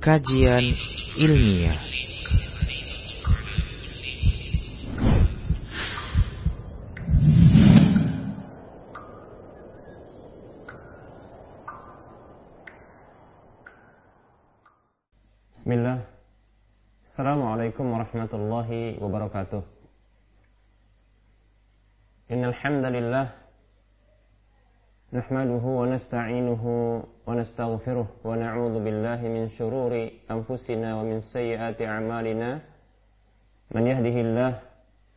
kajian ilmiah. Bismillah. Assalamualaikum warahmatullahi wabarakatuh. Innal hamdalillah نحمده ونستعينه ونستغفره ونعوذ بالله من شرور أنفسنا ومن سيئات أعمالنا. من يهده الله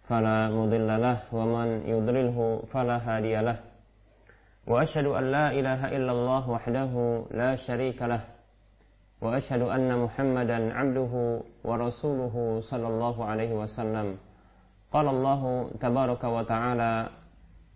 فلا مضل له ومن يضلله فلا هادي له. وأشهد أن لا إله إلا الله وحده لا شريك له. وأشهد أن محمدا عبده ورسوله صلى الله عليه وسلم. قال الله تبارك وتعالى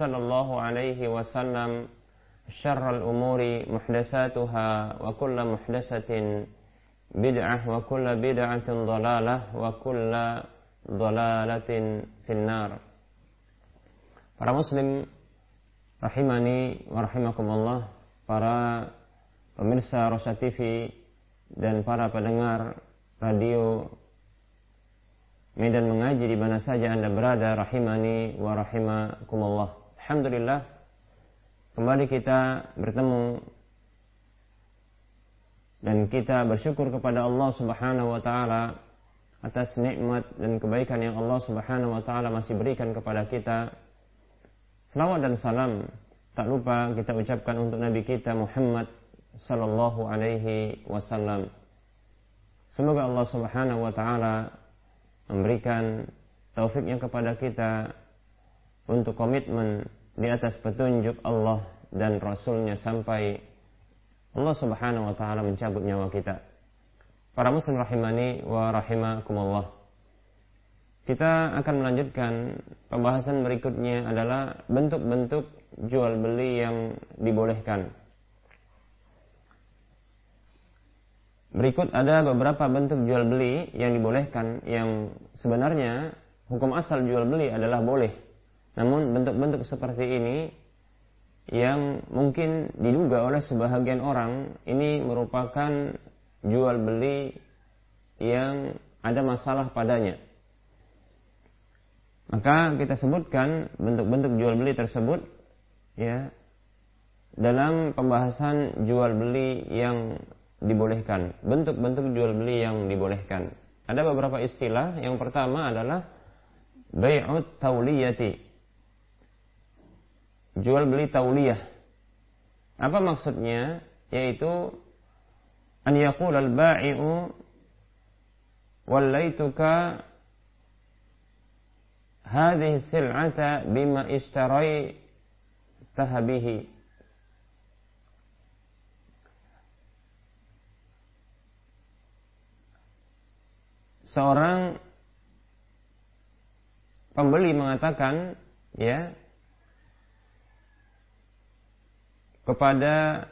sallallahu alaihi wasallam syarrul umuri الأمور wa kullu محدثة bid'ah wa kullu bid'atin dhalalah wa kullu dhalalatin Para muslim rahimani wa rahimakumullah, para pemirsa Rosa TV dan para pendengar radio Medan Mengaji di mana saja Anda berada rahimani wa rahimakumullah. Alhamdulillah kembali kita bertemu dan kita bersyukur kepada Allah Subhanahu wa taala atas nikmat dan kebaikan yang Allah Subhanahu wa taala masih berikan kepada kita. Selawat dan salam tak lupa kita ucapkan untuk nabi kita Muhammad sallallahu alaihi wasallam. Semoga Allah Subhanahu wa taala memberikan taufiknya kepada kita untuk komitmen di atas petunjuk Allah dan Rasulnya sampai Allah subhanahu wa ta'ala mencabut nyawa kita. Para muslim rahimani wa rahimakumullah. Kita akan melanjutkan pembahasan berikutnya adalah bentuk-bentuk jual beli yang dibolehkan. Berikut ada beberapa bentuk jual beli yang dibolehkan yang sebenarnya hukum asal jual beli adalah boleh. Namun bentuk-bentuk seperti ini yang mungkin diduga oleh sebahagian orang ini merupakan jual beli yang ada masalah padanya. Maka kita sebutkan bentuk-bentuk jual beli tersebut ya dalam pembahasan jual beli yang dibolehkan, bentuk-bentuk jual beli yang dibolehkan. Ada beberapa istilah. Yang pertama adalah bai'ut tauliyati. Jual beli tauliyah. Apa maksudnya? Yaitu an yaqul al-ba'i'u wallaituka hadhihi sil'ata bima ishtarai tahabihi seorang pembeli mengatakan ya kepada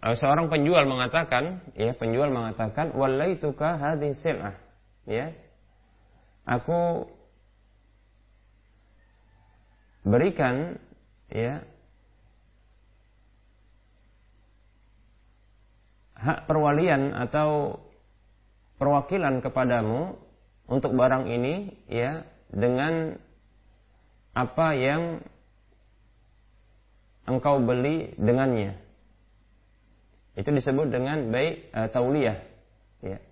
uh, seorang penjual mengatakan ya penjual mengatakan wallaituka hadhihi sil'ah ya. Aku berikan ya hak perwalian atau perwakilan kepadamu untuk barang ini ya dengan apa yang engkau beli dengannya. Itu disebut dengan baik uh, tauliyah. Ya.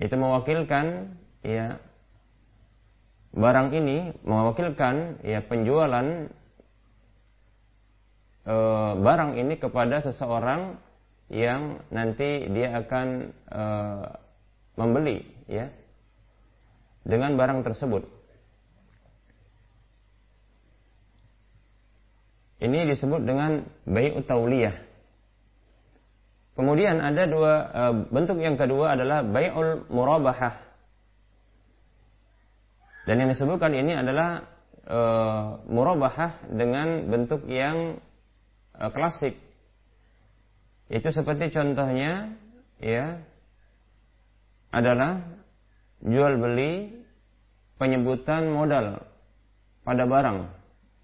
itu mewakilkan ya barang ini mewakilkan ya penjualan e, barang ini kepada seseorang yang nanti dia akan e, membeli ya dengan barang tersebut. Ini disebut dengan bayi tauliyah. Kemudian ada dua e, bentuk yang kedua adalah bai'ul murabahah. Dan yang disebutkan ini adalah e, murabahah dengan bentuk yang e, klasik. Itu seperti contohnya ya adalah jual beli penyebutan modal pada barang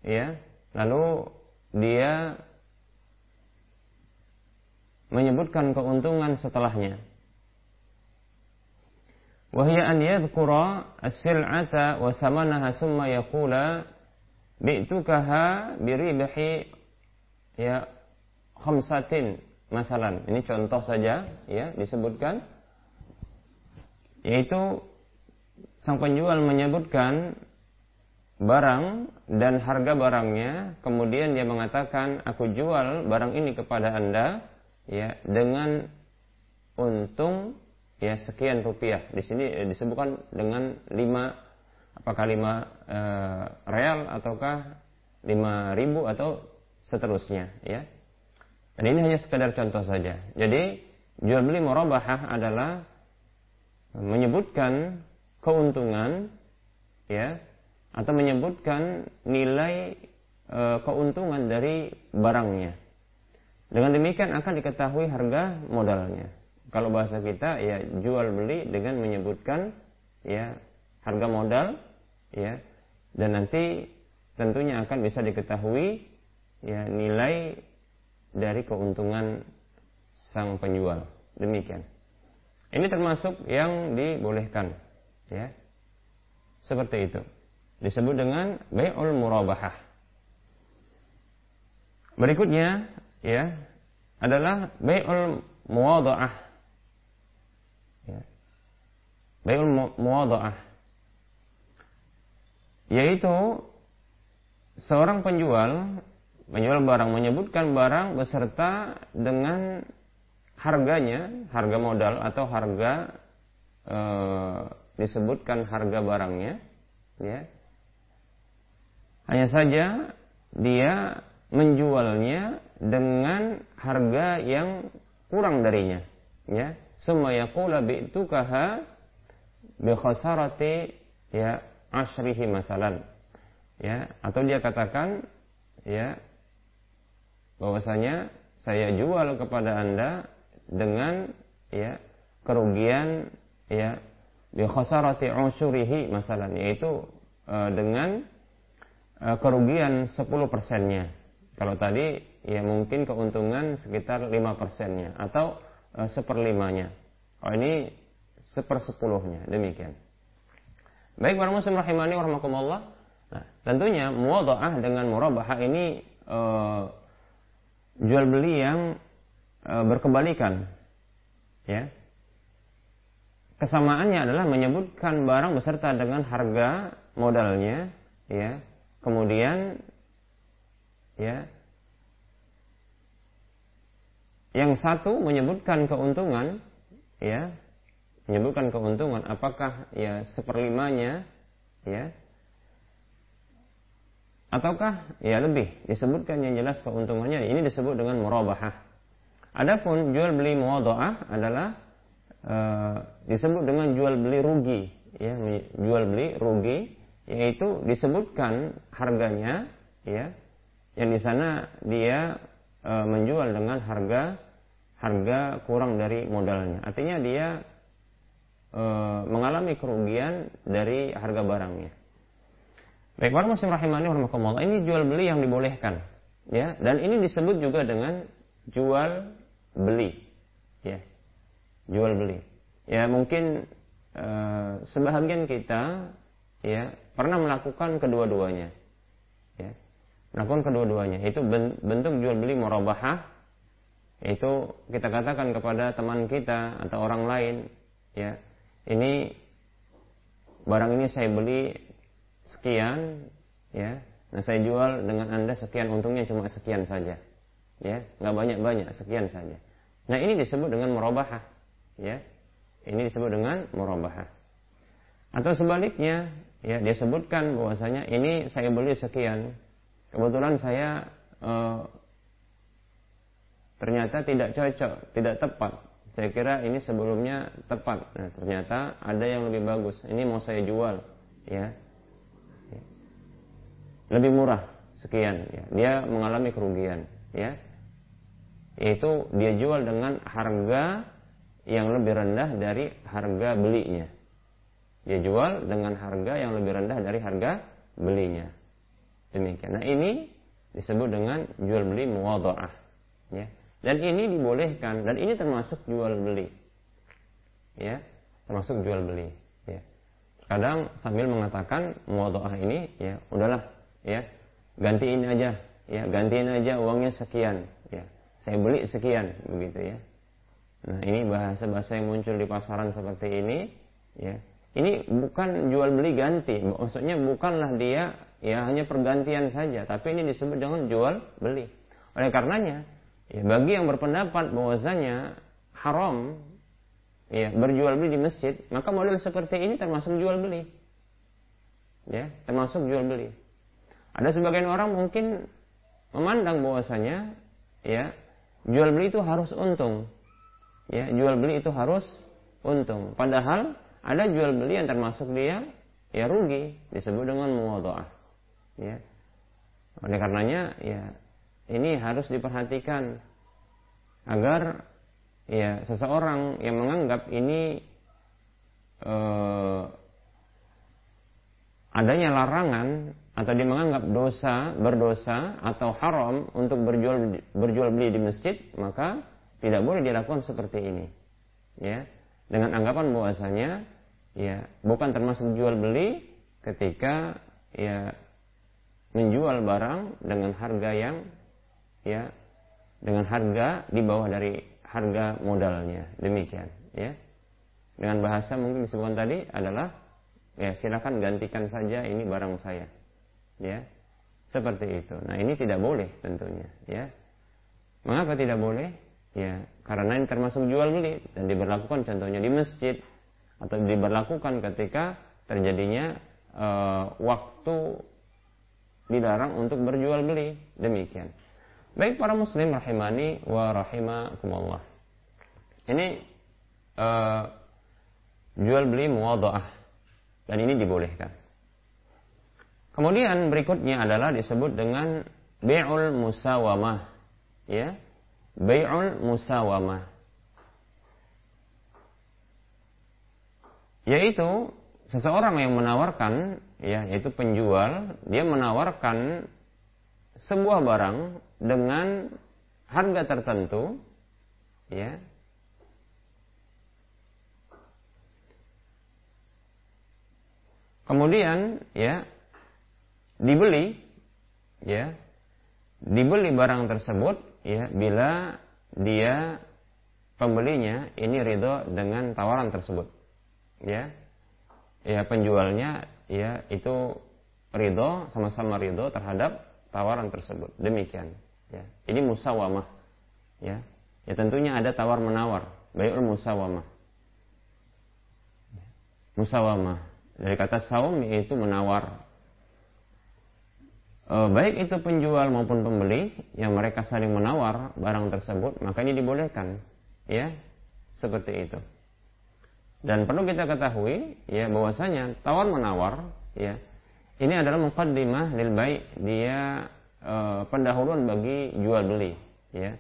ya lalu dia menyebutkan keuntungan setelahnya. Wahya an yadhkura as-sil'ata wa samanaha summa yaqula bi'tukaha biribahi ya khamsatin masalan. Ini contoh saja ya disebutkan. Yaitu sang penjual menyebutkan barang dan harga barangnya, kemudian dia mengatakan aku jual barang ini kepada Anda ya dengan untung ya sekian rupiah. Di sini eh, disebutkan dengan lima apakah lima e, real ataukah lima ribu atau seterusnya ya. Dan ini hanya sekedar contoh saja. Jadi jual beli murabahah adalah menyebutkan keuntungan ya atau menyebutkan nilai e, keuntungan dari barangnya. Dengan demikian akan diketahui harga modalnya. Kalau bahasa kita ya jual beli dengan menyebutkan ya harga modal ya dan nanti tentunya akan bisa diketahui ya nilai dari keuntungan sang penjual. Demikian. Ini termasuk yang dibolehkan, ya. Seperti itu. Disebut dengan bai'ul murabahah. Berikutnya, ya, adalah bai'ul muwadha'ah. Ya. Bai'ul muwadha'ah. Yaitu seorang penjual menjual barang menyebutkan barang beserta dengan harganya, harga modal atau harga e, disebutkan harga barangnya, ya. Hanya saja dia menjualnya dengan harga yang kurang darinya, ya. Summa yaqula bi'tukaha bi khasarati ya asyrihi masalan. Ya, atau dia katakan ya bahwasanya saya jual kepada Anda dengan ya kerugian ya bi khasarati masalah yaitu e, dengan kerugian 10 persennya. Kalau tadi ya mungkin keuntungan sekitar 5 persennya atau e, seperlimanya. Oh ini sepersepuluhnya demikian. Baik para muslim rahimani warahmatullah. Nah, tentunya muwadha'ah dengan murabahah ini e, jual beli yang e, berkebalikan. Ya. Kesamaannya adalah menyebutkan barang beserta dengan harga modalnya, ya. Kemudian ya yang satu menyebutkan keuntungan, ya, menyebutkan keuntungan apakah ya seperlimanya, ya, ataukah ya lebih disebutkan yang jelas keuntungannya ini disebut dengan murabahah. Adapun jual beli muwadha'ah adalah e, disebut dengan jual beli rugi, ya, jual beli rugi yaitu disebutkan harganya ya yang di sana dia e, menjual dengan harga harga kurang dari modalnya. Artinya dia e, mengalami kerugian dari harga barangnya. Baik, para muslim rahimani. Ini jual beli yang dibolehkan, ya. Dan ini disebut juga dengan jual beli ya jual beli ya mungkin e, sebahagian kita ya pernah melakukan kedua-duanya. Ya. Melakukan kedua-duanya. Itu bentuk jual beli murabahah itu kita katakan kepada teman kita atau orang lain ya ini barang ini saya beli sekian ya. Nah saya jual dengan anda sekian untungnya cuma sekian saja ya. Nggak banyak banyak sekian saja. Nah ini disebut dengan murabahah ya. Ini disebut dengan murabahah atau sebaliknya ya dia sebutkan bahwasanya ini saya beli sekian. Kebetulan saya eh, ternyata tidak cocok tidak tepat. Saya kira ini sebelumnya tepat. Nah, ternyata ada yang lebih bagus. Ini mau saya jual ya. Lebih murah sekian ya. dia mengalami kerugian ya. Yaitu dia jual dengan harga yang lebih rendah dari harga belinya dia jual dengan harga yang lebih rendah dari harga belinya demikian nah ini disebut dengan jual beli muwadha'ah ya dan ini dibolehkan dan ini termasuk jual beli. Ya, termasuk jual beli, ya. Kadang sambil mengatakan muwadhaah ini ya, udahlah ya, gantiin aja, ya, gantiin aja uangnya sekian, ya. Saya beli sekian begitu ya. Nah, ini bahasa-bahasa yang muncul di pasaran seperti ini, ya. Ini bukan jual beli ganti, maksudnya bukanlah dia ya hanya pergantian saja, tapi ini disebut dengan jual beli. Oleh karenanya, Ya, bagi yang berpendapat bahwasanya haram ya berjual beli di masjid, maka model seperti ini termasuk jual beli. Ya, termasuk jual beli. Ada sebagian orang mungkin memandang bahwasanya ya jual beli itu harus untung. Ya, jual beli itu harus untung. Padahal ada jual beli yang termasuk dia ya rugi disebut dengan muwadhaah. Ya. Oleh karenanya ya ini harus diperhatikan agar ya seseorang yang menganggap ini eh, adanya larangan atau dia menganggap dosa berdosa atau haram untuk berjual berjual beli di masjid maka tidak boleh dilakukan seperti ini ya dengan anggapan bahwasanya ya bukan termasuk jual beli ketika ya menjual barang dengan harga yang ya dengan harga di bawah dari harga modalnya. Demikian ya. Dengan bahasa mungkin disebutkan tadi adalah ya silakan gantikan saja ini barang saya ya. Seperti itu. Nah ini tidak boleh tentunya ya. Mengapa tidak boleh? Ya karena ini termasuk jual beli dan diberlakukan contohnya di masjid atau diberlakukan ketika terjadinya uh, waktu dilarang untuk berjual beli demikian Baik para muslim rahimani wa rahimakumullah. Ini uh, jual beli muwadha'ah dan ini dibolehkan. Kemudian berikutnya adalah disebut dengan bai'ul musawamah. Ya. Bai'ul musawamah. Yaitu seseorang yang menawarkan ya yaitu penjual dia menawarkan sebuah barang dengan harga tertentu ya. Kemudian ya dibeli ya dibeli barang tersebut ya bila dia pembelinya ini ridho dengan tawaran tersebut ya ya penjualnya ya itu ridho sama-sama ridho terhadap tawaran tersebut. Demikian. Ya. Ini musawamah. Ya. Ya tentunya ada tawar menawar. Bayul musawamah. Musawamah. Dari kata saum yaitu menawar. E, baik itu penjual maupun pembeli yang mereka saling menawar barang tersebut, maka ini dibolehkan. Ya. Seperti itu. Dan perlu kita ketahui ya bahwasanya tawar menawar ya ini adalah muqaddimah lil bai' dia e, pendahuluan bagi jual beli ya.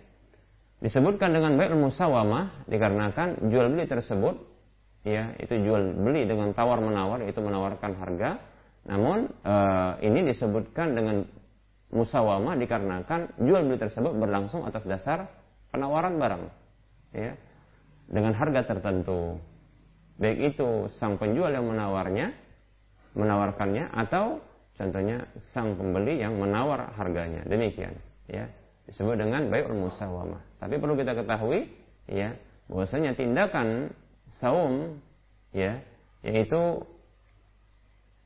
Disebutkan dengan bai'ul musawamah dikarenakan jual beli tersebut ya itu jual beli dengan tawar menawar itu menawarkan harga. Namun e, ini disebutkan dengan musawamah dikarenakan jual beli tersebut berlangsung atas dasar penawaran barang ya dengan harga tertentu baik itu sang penjual yang menawarnya menawarkannya atau contohnya sang pembeli yang menawar harganya. Demikian, ya. Disebut dengan bai'ul musawamah. Tapi perlu kita ketahui ya, bahwasanya tindakan saum ya yaitu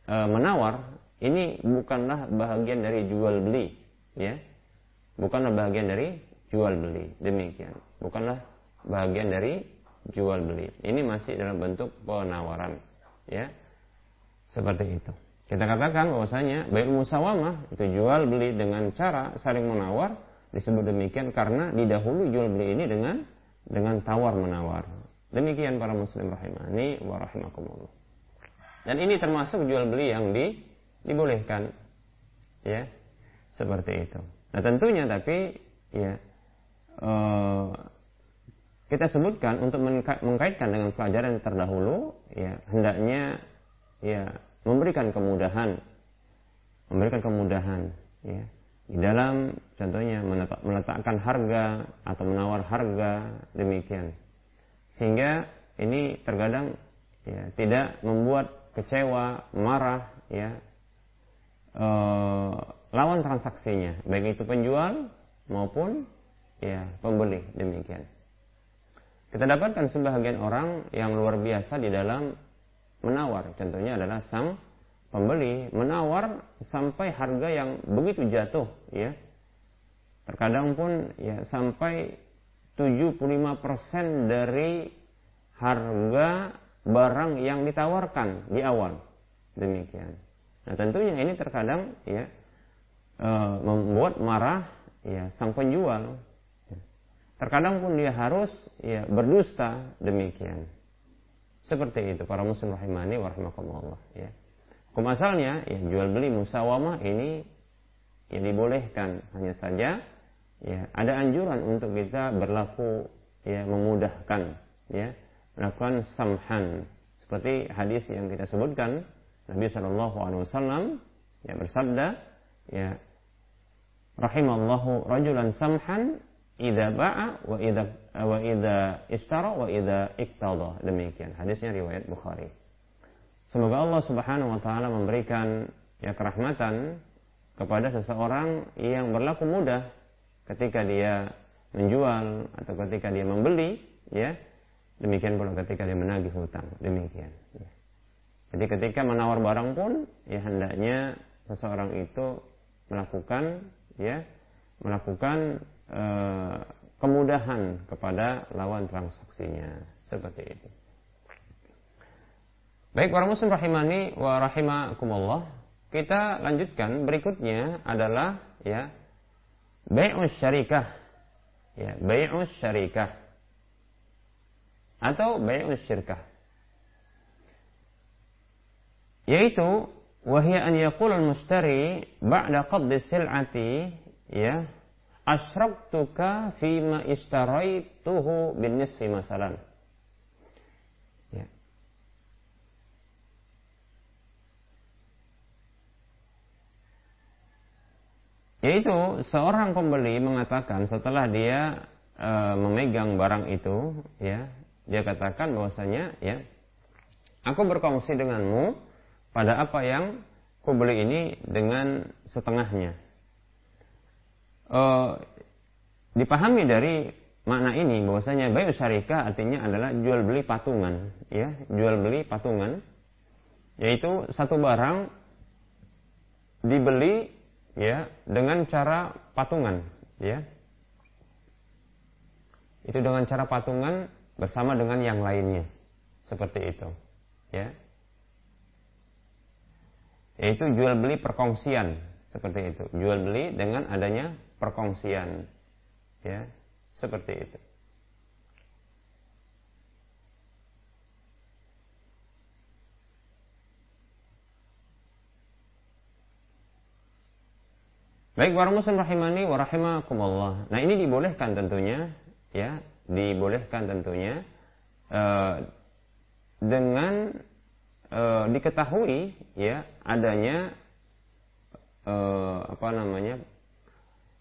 e, menawar ini bukanlah bahagian dari jual beli ya bukanlah bahagian dari jual beli demikian bukanlah bahagian dari jual beli. Ini masih dalam bentuk penawaran ya. Seperti itu. Kita katakan bahwasanya baik musawamah itu jual beli dengan cara saling menawar disebut demikian karena didahulu jual beli ini dengan dengan tawar menawar. Demikian para muslim rahimani wa rahimakumullah. Dan ini termasuk jual beli yang di dibolehkan ya. Seperti itu. Nah tentunya tapi ya uh, kita sebutkan untuk mengkaitkan dengan pelajaran terdahulu ya hendaknya ya memberikan kemudahan. Memberikan kemudahan ya. Di dalam contohnya meletakkan harga atau menawar harga demikian. Sehingga ini terkadang ya tidak membuat kecewa marah ya e, lawan transaksinya, baik itu penjual maupun ya pembeli demikian. Kita dapatkan sebagian orang yang luar biasa di dalam menawar. Contohnya adalah sang pembeli menawar sampai harga yang begitu jatuh ya. Terkadang pun ya sampai 75% dari harga barang yang ditawarkan di awal. Demikian. Nah tentunya ini terkadang ya e, membuat marah ya sang penjual. Terkadang pun dia harus ya berdusta demikian. Seperti itu para muslim rahimani warahmatullah ya. Hukum asalnya ya jual beli musawamah ini yang dibolehkan hanya saja ya ada anjuran untuk kita berlaku ya memudahkan ya melakukan samhan seperti hadis yang kita sebutkan Nabi Shallallahu Alaihi Wasallam yang bersabda ya rahimallahu rajulan samhan idza ba'a wa idza wa idza istara wa idza iktada demikian hadisnya riwayat Bukhari. Semoga Allah Subhanahu wa taala memberikan ya kerahmatan kepada seseorang yang berlaku mudah ketika dia menjual atau ketika dia membeli ya. Demikian pula ketika dia menagih hutang. Demikian ya. Jadi ketika menawar barang pun ya hendaknya seseorang itu melakukan ya melakukan e, kemudahan kepada lawan transaksinya. Seperti itu. Baik para muslim rahimani wa rahimakumullah, kita lanjutkan. Berikutnya adalah ya bai'us syarikah. Ya, bai'us syarikah. Atau bai'us syirkah. Yaitu wahya an yaqul al mustari ba'da qabd sil'ati ya asyraktuka fima istaraituhu bin nisfi masalan ya. yaitu seorang pembeli mengatakan setelah dia e, memegang barang itu ya dia katakan bahwasanya ya aku berkongsi denganmu pada apa yang kubeli ini dengan setengahnya. E, dipahami dari makna ini bahwasanya bayu syarika artinya adalah jual beli patungan, ya, jual beli patungan, yaitu satu barang dibeli ya dengan cara patungan, ya. Itu dengan cara patungan bersama dengan yang lainnya. Seperti itu. Ya yaitu jual beli perkongsian seperti itu. Jual beli dengan adanya perkongsian. Ya seperti itu. Baik para muslim rahimani wa rahimakumullah. Nah, ini dibolehkan tentunya ya, dibolehkan tentunya uh, dengan e, diketahui ya adanya e, apa namanya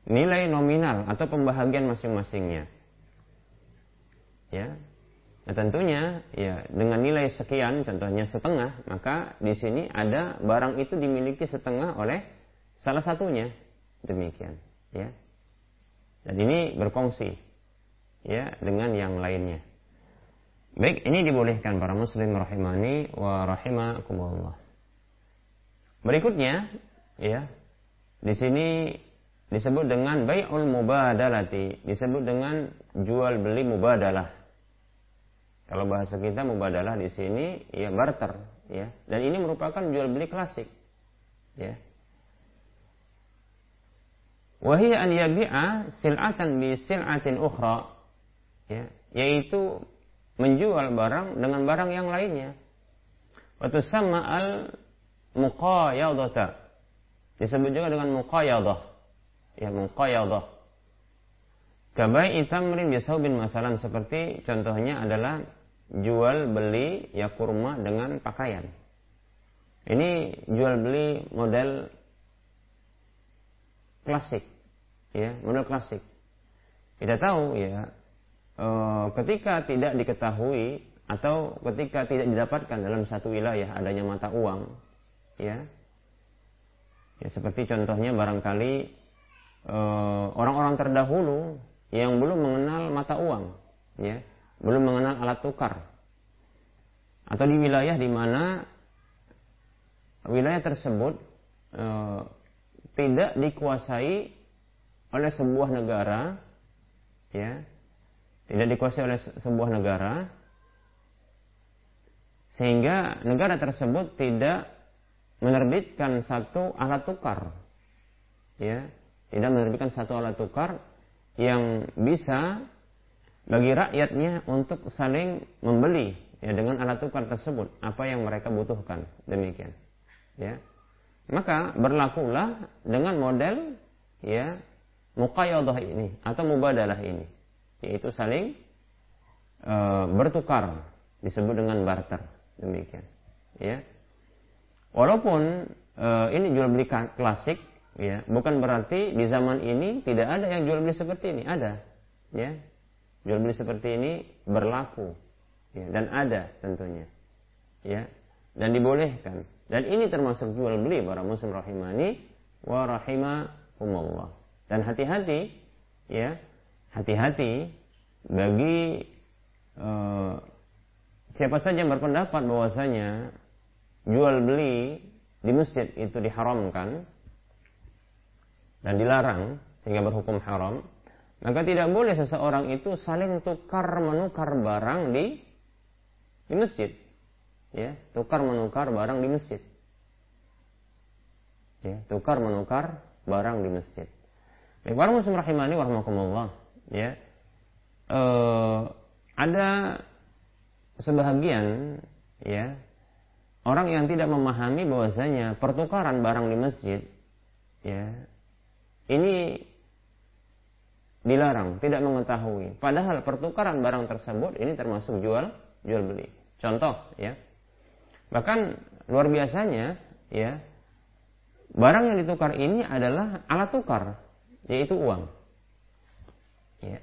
nilai nominal atau pembahagian masing-masingnya. Ya. Nah, tentunya ya dengan nilai sekian contohnya setengah maka di sini ada barang itu dimiliki setengah oleh salah satunya. Demikian ya. Dan ini berkongsi ya dengan yang lainnya. Baik, ini dibolehkan para muslim rahimani wa rahimakumullah. Berikutnya, ya, di sini disebut dengan bai'ul mubadalati, disebut dengan jual beli mubadalah. Kalau bahasa kita mubadalah di sini ya barter, ya. Dan ini merupakan jual beli klasik. Ya. Wahia an yabi'a sil'atan bi sil'atin ukhra. Ya, yaitu menjual barang dengan barang yang lainnya. Waktu sama al muqayadata. Disebut juga dengan muqayadah. Ya, muqayadah. Kabai itamrin bisaubin masalan seperti contohnya adalah jual beli ya kurma dengan pakaian. Ini jual beli model klasik, ya model klasik. Kita tahu ya Eh, ketika tidak diketahui atau ketika tidak didapatkan dalam satu wilayah adanya mata uang, ya, ya seperti contohnya barangkali eh, orang-orang terdahulu yang belum mengenal mata uang, ya, belum mengenal alat tukar, atau di wilayah di mana wilayah tersebut e, tidak dikuasai oleh sebuah negara, ya, tidak dikuasai oleh sebuah negara sehingga negara tersebut tidak menerbitkan satu alat tukar. Ya tidak menerbitkan satu alat tukar yang bisa bagi rakyatnya untuk saling membeli ya dengan alat tukar tersebut. Apa yang mereka butuhkan demikian. Ya. Maka berlakulah dengan model ya muqayyadah ini atau mubadalah ini yaitu saling e, bertukar disebut dengan barter. Demikian. Ya walaupun e, ini jual beli klasik ya bukan berarti di zaman ini tidak ada yang jual beli seperti ini. Ada ya. Jual beli seperti ini berlaku ya, dan ada tentunya ya dan dibolehkan. Dan ini termasuk jual beli para muslim rahimani wa rahimakumullah. Dan hati-hati ya hati-hati bagi uh, siapa saja yang berpendapat bahwasanya jual beli di masjid itu diharamkan dan dilarang sehingga berhukum haram maka tidak boleh seseorang itu saling tukar menukar barang di di masjid. Ya tukar menukar barang di masjid. Ya tukar menukar barang di masjid. Baik, muslim rahimani warahmatullah ya uh, ada sebahagian ya orang yang tidak memahami bahwasanya pertukaran barang di masjid ya ini dilarang, tidak mengetahui. Padahal pertukaran barang tersebut ini termasuk jual jual beli. Contoh ya. Bahkan luar biasanya ya barang yang ditukar ini adalah alat tukar yaitu uang. Ya.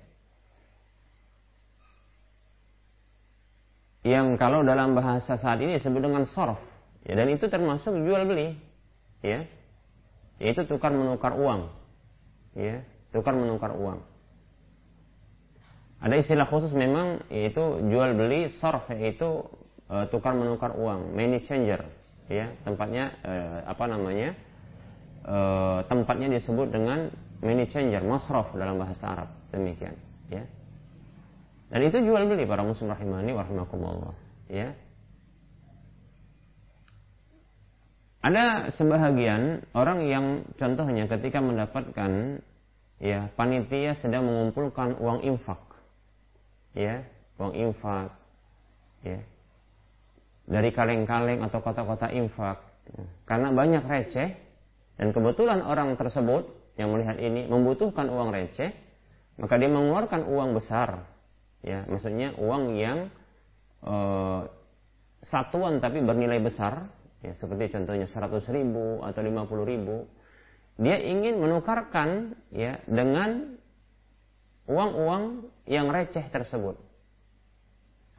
Yang kalau dalam bahasa saat ini disebut dengan sorof. Ya, dan itu termasuk jual beli. Ya. Yaitu tukar menukar uang. Ya, tukar menukar uang. Ada istilah khusus memang yaitu jual beli sorof yaitu e, tukar menukar uang, money changer. Ya, tempatnya e, apa namanya? E, tempatnya disebut dengan money changer, masrof dalam bahasa Arab. Demikian, ya. Dan itu jual beli para muslim rahimani warahmatullah. Ya. Ada sebahagian orang yang contohnya ketika mendapatkan ya panitia sedang mengumpulkan uang infak. Ya, uang infak. Ya. Dari kaleng-kaleng atau kota-kota infak. Karena banyak receh dan kebetulan orang tersebut yang melihat ini membutuhkan uang receh, maka dia mengeluarkan uang besar ya maksudnya uang yang e, satuan tapi bernilai besar ya seperti contohnya 100 ribu atau 50 ribu dia ingin menukarkan ya dengan uang-uang yang receh tersebut.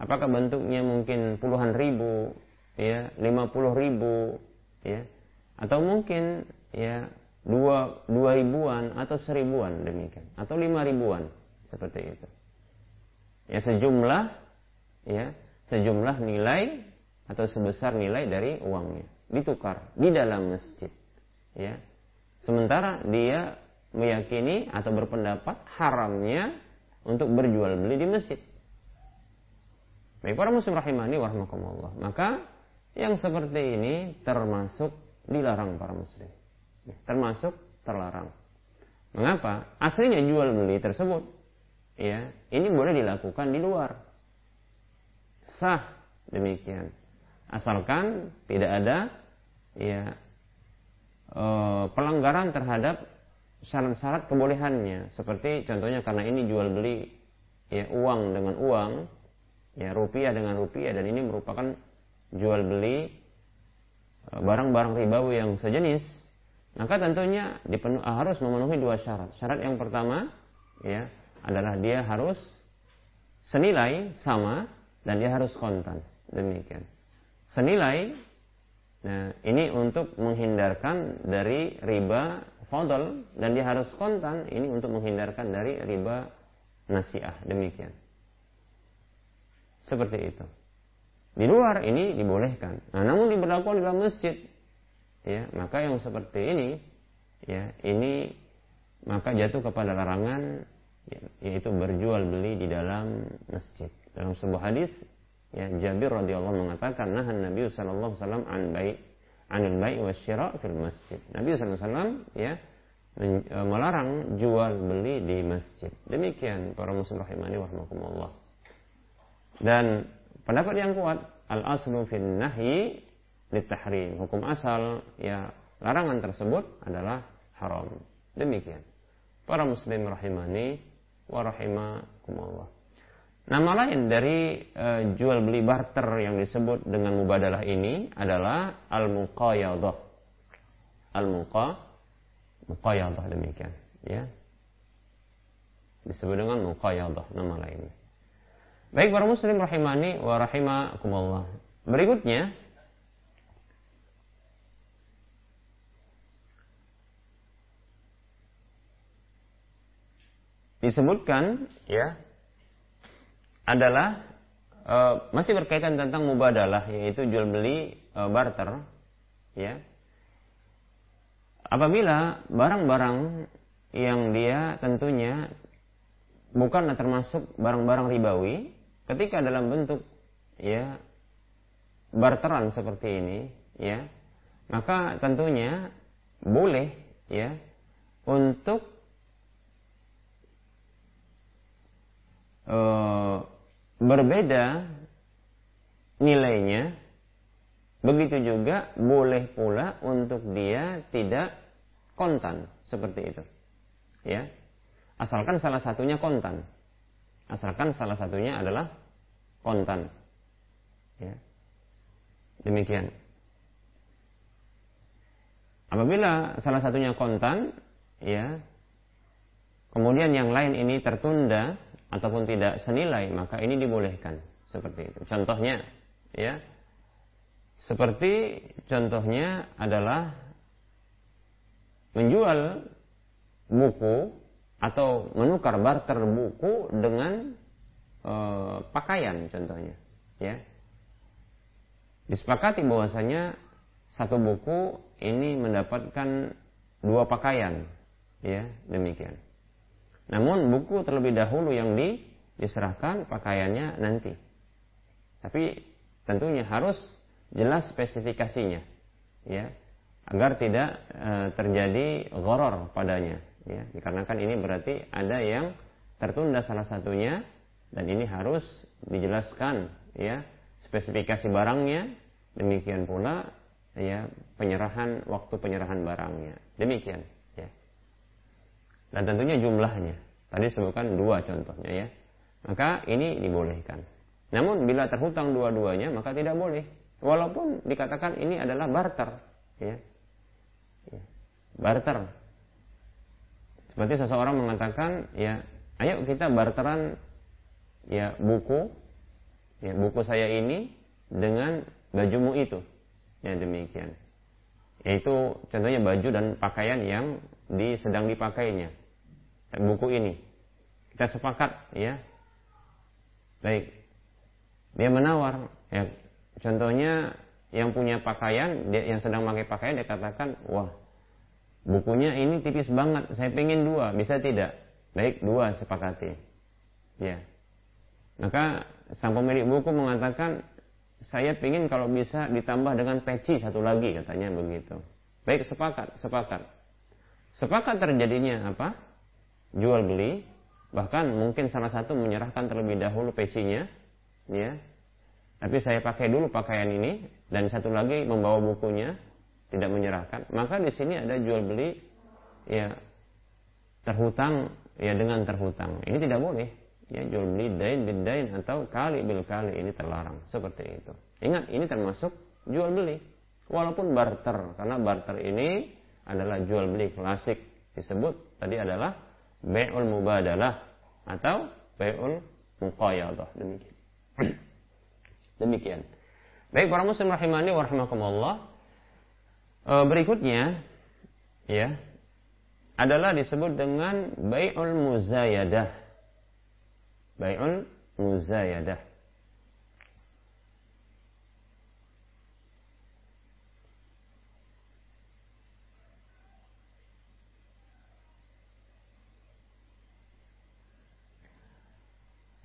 Apakah bentuknya mungkin puluhan ribu ya 50 ribu ya atau mungkin ya dua dua ribuan atau seribuan demikian atau lima ribuan seperti itu ya sejumlah ya sejumlah nilai atau sebesar nilai dari uangnya. Ditukar di dalam masjid ya. Sementara dia meyakini atau berpendapat haramnya untuk berjual beli di masjid. Baik para muslim rahimani warahmatullah maka yang seperti ini termasuk dilarang para muslim. Termasuk terlarang. Mengapa? Aslinya jual beli tersebut ya ini boleh dilakukan di luar. Sah demikian. Asalkan tidak ada ya e, pelanggaran terhadap syarat-syarat kebolehannya. Seperti contohnya karena ini jual beli ya uang dengan uang ya rupiah dengan rupiah dan ini merupakan jual beli e, barang-barang ribawi yang sejenis maka tentunya dipenuh, harus memenuhi dua syarat. Syarat yang pertama ya adalah dia harus senilai sama dan dia harus kontan. Demikian. Senilai nah ini untuk menghindarkan dari riba fadl dan dia harus kontan ini untuk menghindarkan dari riba nasiah. Demikian. Seperti itu. Di luar ini dibolehkan. Nah namun diberlakukan di dalam masjid. Ya maka yang seperti ini ya ini maka jatuh kepada larangan yaitu berjual beli di dalam masjid. Dalam sebuah hadis ya Jabir radhiyallahu mengatakan nah Nabi sallallahu alaihi wasallam an anil bai wasyira fil masjid. Nabi sallallahu alaihi ya e, melarang jual beli di masjid. Demikian para muslim rahimani warahmatullah. Dan pendapat yang kuat al aslu fil nahyi litahrim. Hukum asal ya larangan tersebut adalah haram. Demikian. Para muslim rahimani warahimakumullah. Nama lain dari uh, jual beli barter yang disebut dengan mubadalah ini adalah al-muqayadah. Al-muqa muqayadah demikian, ya. Disebut dengan muqayadah nama lainnya. Baik para muslim rahimani wa rahimakumullah. Berikutnya disebutkan ya adalah e, masih berkaitan tentang mubadalah yaitu jual beli e, barter ya. Apabila barang-barang yang dia tentunya bukan termasuk barang-barang ribawi ketika dalam bentuk ya barteran seperti ini ya maka tentunya boleh ya untuk e, berbeda nilainya, begitu juga boleh pula untuk dia tidak kontan seperti itu. Ya. Asalkan salah satunya kontan. Asalkan salah satunya adalah kontan. Ya. Demikian. Apabila salah satunya kontan, ya, kemudian yang lain ini tertunda, ataupun tidak senilai maka ini dibolehkan seperti itu. Contohnya ya seperti contohnya adalah menjual buku atau menukar barter buku dengan e, pakaian contohnya ya. Disepakati bahwasanya satu buku ini mendapatkan dua pakaian ya demikian namun buku terlebih dahulu yang di, diserahkan pakaiannya nanti. Tapi tentunya harus jelas spesifikasinya, ya, agar tidak e, terjadi goror padanya, ya, dikarenakan ini berarti ada yang tertunda salah satunya dan ini harus dijelaskan, ya, spesifikasi barangnya, demikian pula ya penyerahan waktu penyerahan barangnya, demikian dan tentunya jumlahnya. Tadi sebutkan dua contohnya ya. Maka ini dibolehkan. Namun bila terhutang dua-duanya maka tidak boleh. Walaupun dikatakan ini adalah barter, ya. ya. Barter. Seperti seseorang mengatakan, ya, ayo kita barteran ya buku, ya buku saya ini dengan bajumu itu. Ya demikian. Yaitu contohnya baju dan pakaian yang di sedang dipakainya. Buku ini. Kita sepakat ya. Baik. Dia menawar ya. Contohnya yang punya pakaian dia yang sedang pakai pakaian dia katakan wah bukunya ini tipis banget. Saya pengen dua. Bisa tidak? Baik dua sepakati. Ya. Maka sang pemilik buku mengatakan saya ingin kalau bisa ditambah dengan peci satu lagi katanya begitu. Baik sepakat sepakat sepakat terjadinya apa jual beli bahkan mungkin salah satu menyerahkan terlebih dahulu pecinya ya. Tapi saya pakai dulu pakaian ini dan satu lagi membawa bukunya tidak menyerahkan. Maka di sini ada jual beli ya terhutang ya dengan terhutang. Ini tidak boleh. Ya jual beli dain bil dain atau kali bil kali ini terlarang. Seperti itu. Ingat ini termasuk jual beli. Walaupun barter karena barter ini adalah jual beli klasik disebut tadi adalah bai'ul mubadalah atau bai'ul muqayyadah demikian. demikian. Baik para muslim rahimani wa rahimakumullah. E, berikutnya ya adalah disebut dengan bai'ul muzayadah. Bai'ul muzayadah.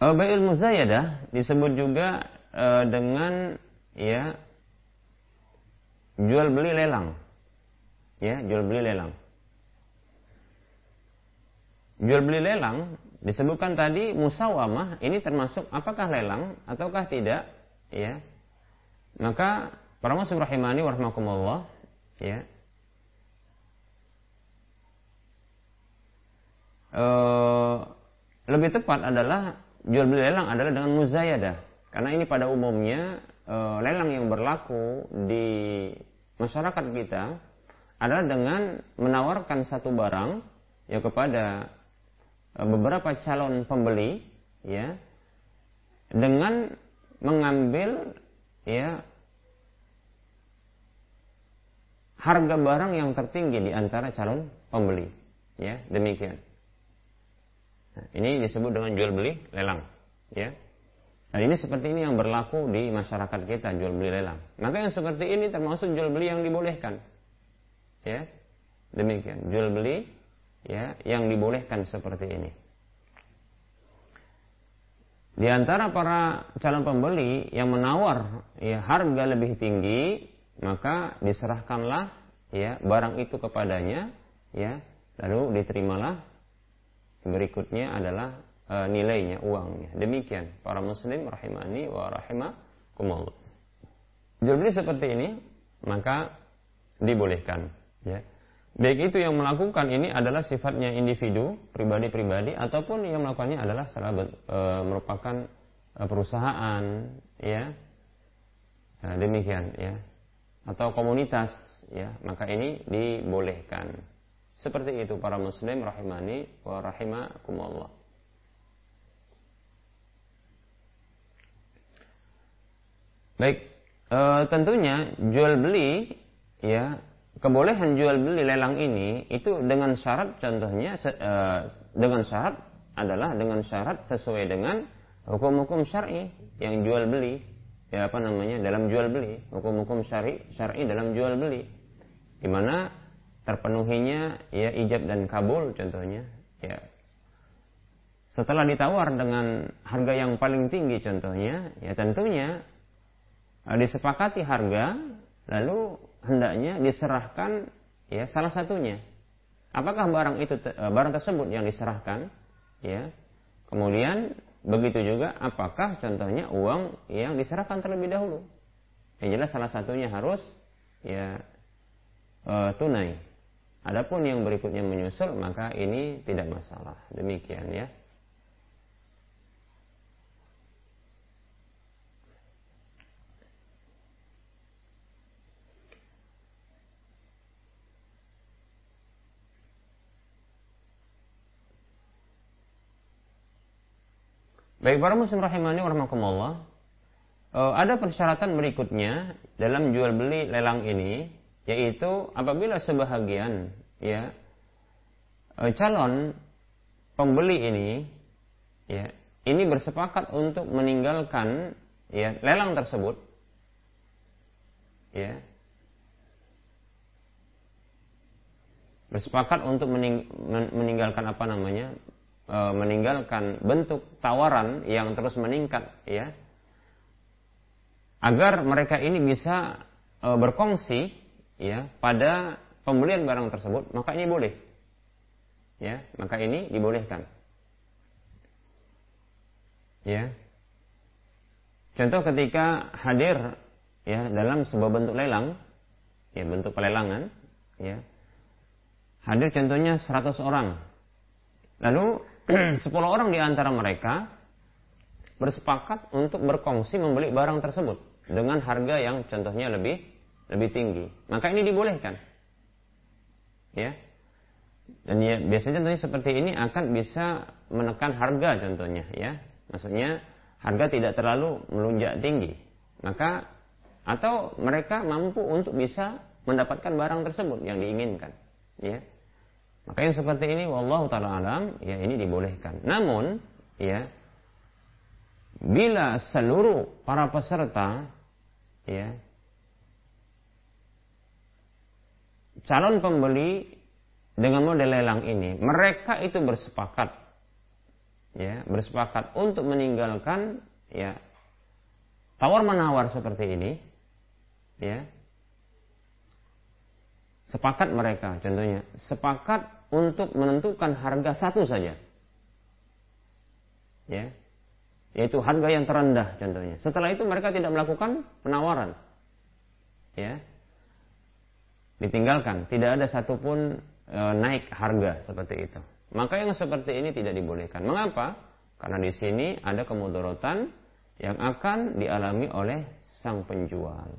Bai'ul muzayadah disebut juga uh, dengan ya jual beli lelang. Ya, jual beli lelang. Jual beli lelang disebutkan tadi musawamah ini termasuk apakah lelang ataukah tidak ya maka para muslim rahimani warahmatullah ya e, lebih tepat adalah jual beli lelang adalah dengan muzayadah. Karena ini pada umumnya e, lelang yang berlaku di masyarakat kita adalah dengan menawarkan satu barang ya kepada e, beberapa calon pembeli ya dengan mengambil ya harga barang yang tertinggi di antara calon pembeli ya demikian Nah, ini disebut dengan jual beli lelang, ya. Dan ini seperti ini yang berlaku di masyarakat kita jual beli lelang. Maka yang seperti ini termasuk jual beli yang dibolehkan, ya. Demikian jual beli ya yang dibolehkan seperti ini. Di antara para calon pembeli yang menawar ya harga lebih tinggi, maka diserahkanlah ya barang itu kepadanya ya lalu diterimalah berikutnya adalah e, nilainya uangnya. Demikian. Para muslim rahimani wa rahimakumullah. Jual beli seperti ini maka dibolehkan ya. Baik itu yang melakukan ini adalah sifatnya individu pribadi-pribadi ataupun yang melakukannya adalah salah e, merupakan e, perusahaan ya. Nah, demikian ya. Atau komunitas ya. Maka ini dibolehkan seperti itu para muslim rahimani wa rahimakumullah. Baik, e, tentunya jual beli ya kebolehan jual beli lelang ini itu dengan syarat contohnya e, dengan syarat adalah dengan syarat sesuai dengan hukum-hukum syar'i yang jual beli. Ya apa namanya? Dalam jual beli hukum-hukum syar'i syar'i dalam jual beli. Di mana terpenuhinya ya ijab dan kabul contohnya ya. Setelah ditawar dengan harga yang paling tinggi contohnya ya tentunya eh, disepakati harga lalu hendaknya diserahkan ya salah satunya. Apakah barang itu eh, barang tersebut yang diserahkan ya? Kemudian begitu juga apakah contohnya uang yang diserahkan terlebih dahulu? Yang jelas salah satunya harus ya e, tunai Adapun yang berikutnya menyusul maka ini tidak masalah. Demikian ya. Baik para muslim rahimani warahmatullah. Eh, ada persyaratan berikutnya dalam jual beli lelang ini yaitu apabila sebahagian ya e, calon pembeli ini ya ini bersepakat untuk meninggalkan ya lelang tersebut ya bersepakat untuk mening, meninggalkan apa namanya e, meninggalkan bentuk tawaran yang terus meningkat ya agar mereka ini bisa e, berkongsi ya pada pembelian barang tersebut maka ini boleh. Ya maka ini dibolehkan. Ya. Contoh ketika hadir ya dalam sebuah bentuk lelang ya bentuk pelelangan ya. Hadir contohnya 100 orang. Lalu 10 orang di antara mereka bersepakat untuk berkongsi membeli barang tersebut dengan harga yang contohnya lebih lebih tinggi. Maka ini dibolehkan. Ya. Dan ya, biasanya contohnya seperti ini akan bisa menekan harga contohnya ya. Maksudnya harga tidak terlalu melunjak tinggi. Maka atau mereka mampu untuk bisa mendapatkan barang tersebut yang diinginkan. Ya. Maka yang seperti ini wallahu taala alam ya ini dibolehkan. Namun ya bila seluruh para peserta ya calon pembeli dengan model lelang ini mereka itu bersepakat ya bersepakat untuk meninggalkan ya tawar menawar seperti ini ya Sepakat mereka, contohnya, sepakat untuk menentukan harga satu saja. Ya. Yaitu harga yang terendah contohnya. Setelah itu mereka tidak melakukan penawaran. Ya. Ditinggalkan, tidak ada satupun e, naik harga seperti itu. Maka yang seperti ini tidak dibolehkan. Mengapa? Karena di sini ada kemudorotan yang akan dialami oleh sang penjual.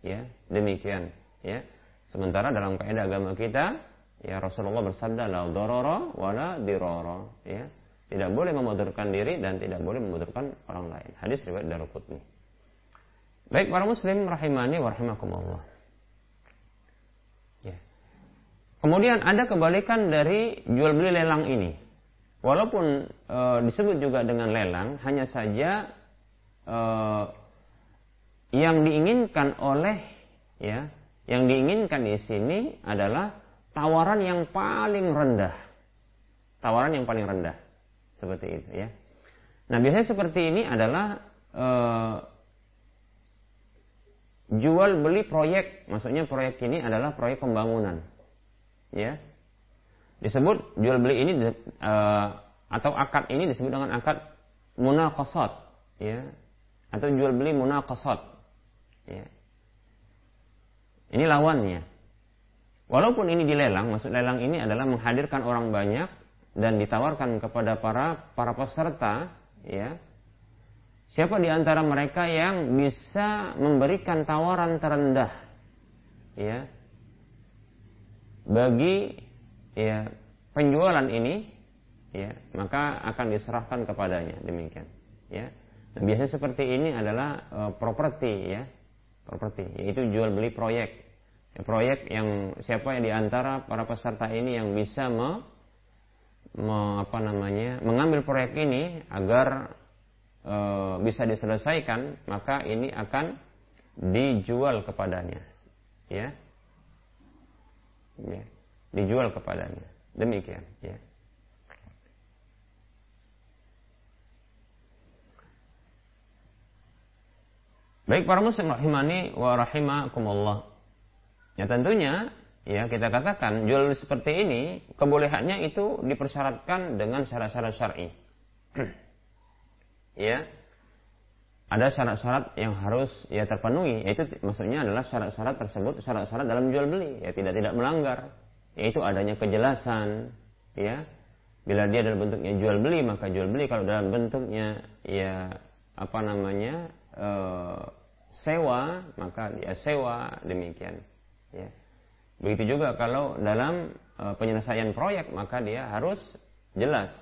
Ya, demikian, ya. Sementara dalam kaidah agama kita, ya Rasulullah bersabda la darara wala dirara, ya. Tidak boleh memudurkan diri dan tidak boleh memudurkan orang lain. Hadis riwayat Daruqutni. Baik para muslim rahimani wa rahimakumullah. Ya. Kemudian ada kebalikan dari jual beli lelang ini. Walaupun e, disebut juga dengan lelang, hanya saja e, yang diinginkan oleh ya yang diinginkan di sini adalah tawaran yang paling rendah. Tawaran yang paling rendah. Seperti itu ya. Nah, biasanya seperti ini adalah e, jual beli proyek. Maksudnya proyek ini adalah proyek pembangunan. Ya. Disebut jual beli ini e, atau akad ini disebut dengan akad munaqasat, ya. Atau jual beli munaqasat. Ya. Ini lawannya. Walaupun ini dilelang, maksud lelang ini adalah menghadirkan orang banyak dan ditawarkan kepada para para peserta, ya. Siapa di antara mereka yang bisa memberikan tawaran terendah, ya, bagi ya penjualan ini, ya, maka akan diserahkan kepadanya demikian, ya. Dan biasanya seperti ini adalah uh, properti, ya, properti, yaitu jual beli proyek. Ya, proyek yang siapa yang di antara para peserta ini yang bisa me, me, apa namanya mengambil proyek ini agar e, bisa diselesaikan, maka ini akan dijual kepadanya, ya, ya dijual kepadanya. Demikian, ya. Baik para muslim rahimani wa rahimakumullah. Ya tentunya ya kita katakan jual seperti ini kebolehannya itu dipersyaratkan dengan syarat-syarat syar'i. ya. Ada syarat-syarat yang harus ya terpenuhi, yaitu maksudnya adalah syarat-syarat tersebut syarat-syarat dalam jual beli, ya tidak tidak melanggar, yaitu adanya kejelasan, ya. Bila dia dalam bentuknya jual beli, maka jual beli. Kalau dalam bentuknya ya apa namanya eh, sewa maka dia sewa demikian ya. Begitu juga kalau dalam e, penyelesaian proyek maka dia harus jelas.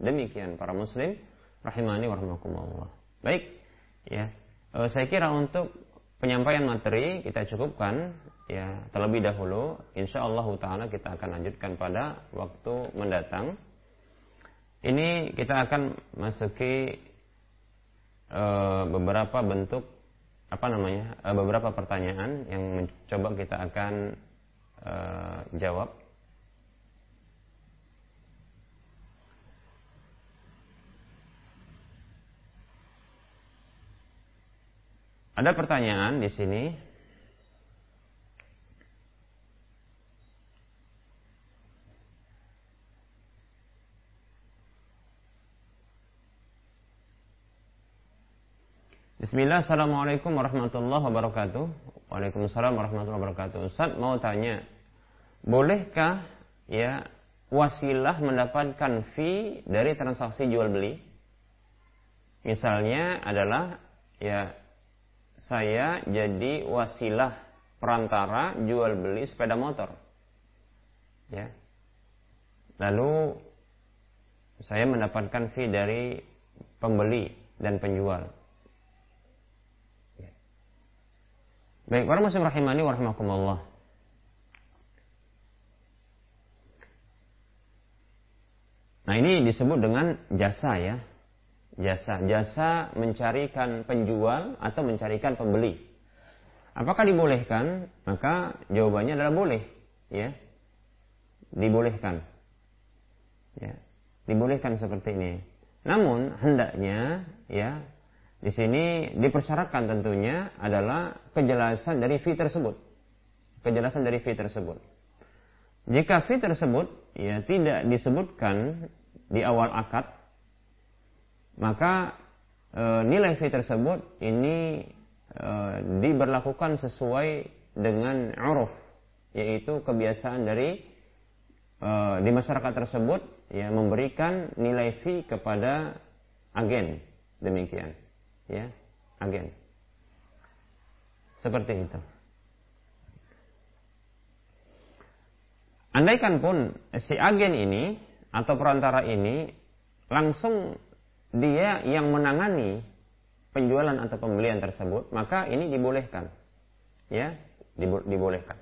Demikian para muslim rahimani warahmatullah baik ya. E, saya kira untuk penyampaian materi kita cukupkan ya terlebih dahulu. Insya Allah taala kita akan lanjutkan pada waktu mendatang. Ini kita akan masuki e, beberapa bentuk apa namanya e, beberapa pertanyaan yang mencoba kita akan e, jawab. Ada pertanyaan di sini Bismillah, Assalamualaikum warahmatullahi wabarakatuh. Waalaikumsalam warahmatullahi wabarakatuh. Ustaz mau tanya, bolehkah ya wasilah mendapatkan fee dari transaksi jual beli? Misalnya adalah ya saya jadi wasilah perantara jual beli sepeda motor. Ya. Lalu saya mendapatkan fee dari pembeli dan penjual. Baik, para muslim rahimani wa rahimakumullah. Nah, ini disebut dengan jasa ya. Jasa, jasa mencarikan penjual atau mencarikan pembeli. Apakah dibolehkan? Maka jawabannya adalah boleh, ya. Dibolehkan. Ya. Dibolehkan seperti ini. Namun hendaknya ya di sini dipersyaratkan tentunya adalah kejelasan dari fee tersebut. Kejelasan dari fee tersebut. Jika fee tersebut ya tidak disebutkan di awal akad, maka e, nilai fee tersebut ini e, diberlakukan sesuai dengan uruf, yaitu kebiasaan dari e, di masyarakat tersebut ya memberikan nilai fee kepada agen. Demikian ya agen. Seperti itu. Andaikan pun si agen ini atau perantara ini langsung dia yang menangani penjualan atau pembelian tersebut maka ini dibolehkan. Ya dibolehkan.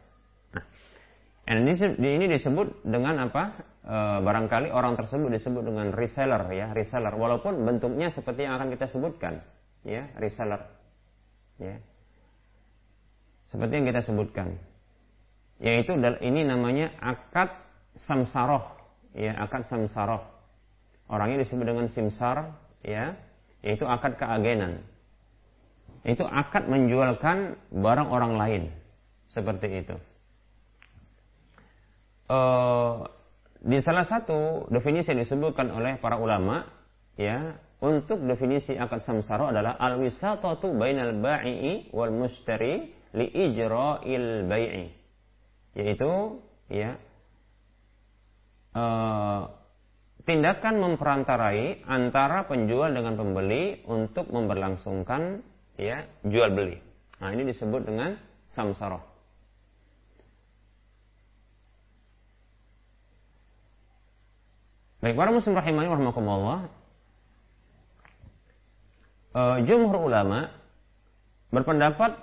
Nah ini, ini disebut dengan apa? E, barangkali orang tersebut disebut dengan reseller ya reseller. Walaupun bentuknya seperti yang akan kita sebutkan ya reseller. Ya. Seperti yang kita sebutkan. Yaitu ini namanya akad samsaroh. Ya akad samsaroh orangnya disebut dengan simsar ya yaitu akad keagenan. Itu akad menjualkan barang orang lain. Seperti itu. E, di salah satu definisi yang disebutkan oleh para ulama ya untuk definisi akad samsara adalah al-wisatatu bainal ba'i wal mushtari li ijra'il bai'i. Yaitu ya uh, tindakan memperantarai antara penjual dengan pembeli untuk memberlangsungkan ya jual beli. Nah, ini disebut dengan samsara. Baik, para muslim rahimani warahmatullah uh, jumhur ulama berpendapat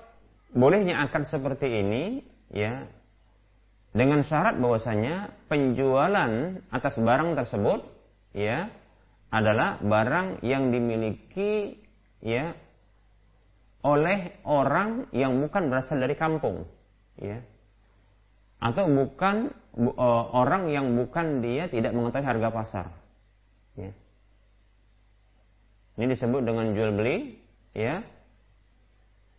bolehnya akad seperti ini ya dengan syarat bahwasanya penjualan atas barang tersebut ya adalah barang yang dimiliki ya oleh orang yang bukan berasal dari kampung ya atau bukan uh, orang yang bukan dia tidak mengetahui harga pasar ya ini disebut dengan jual beli, ya.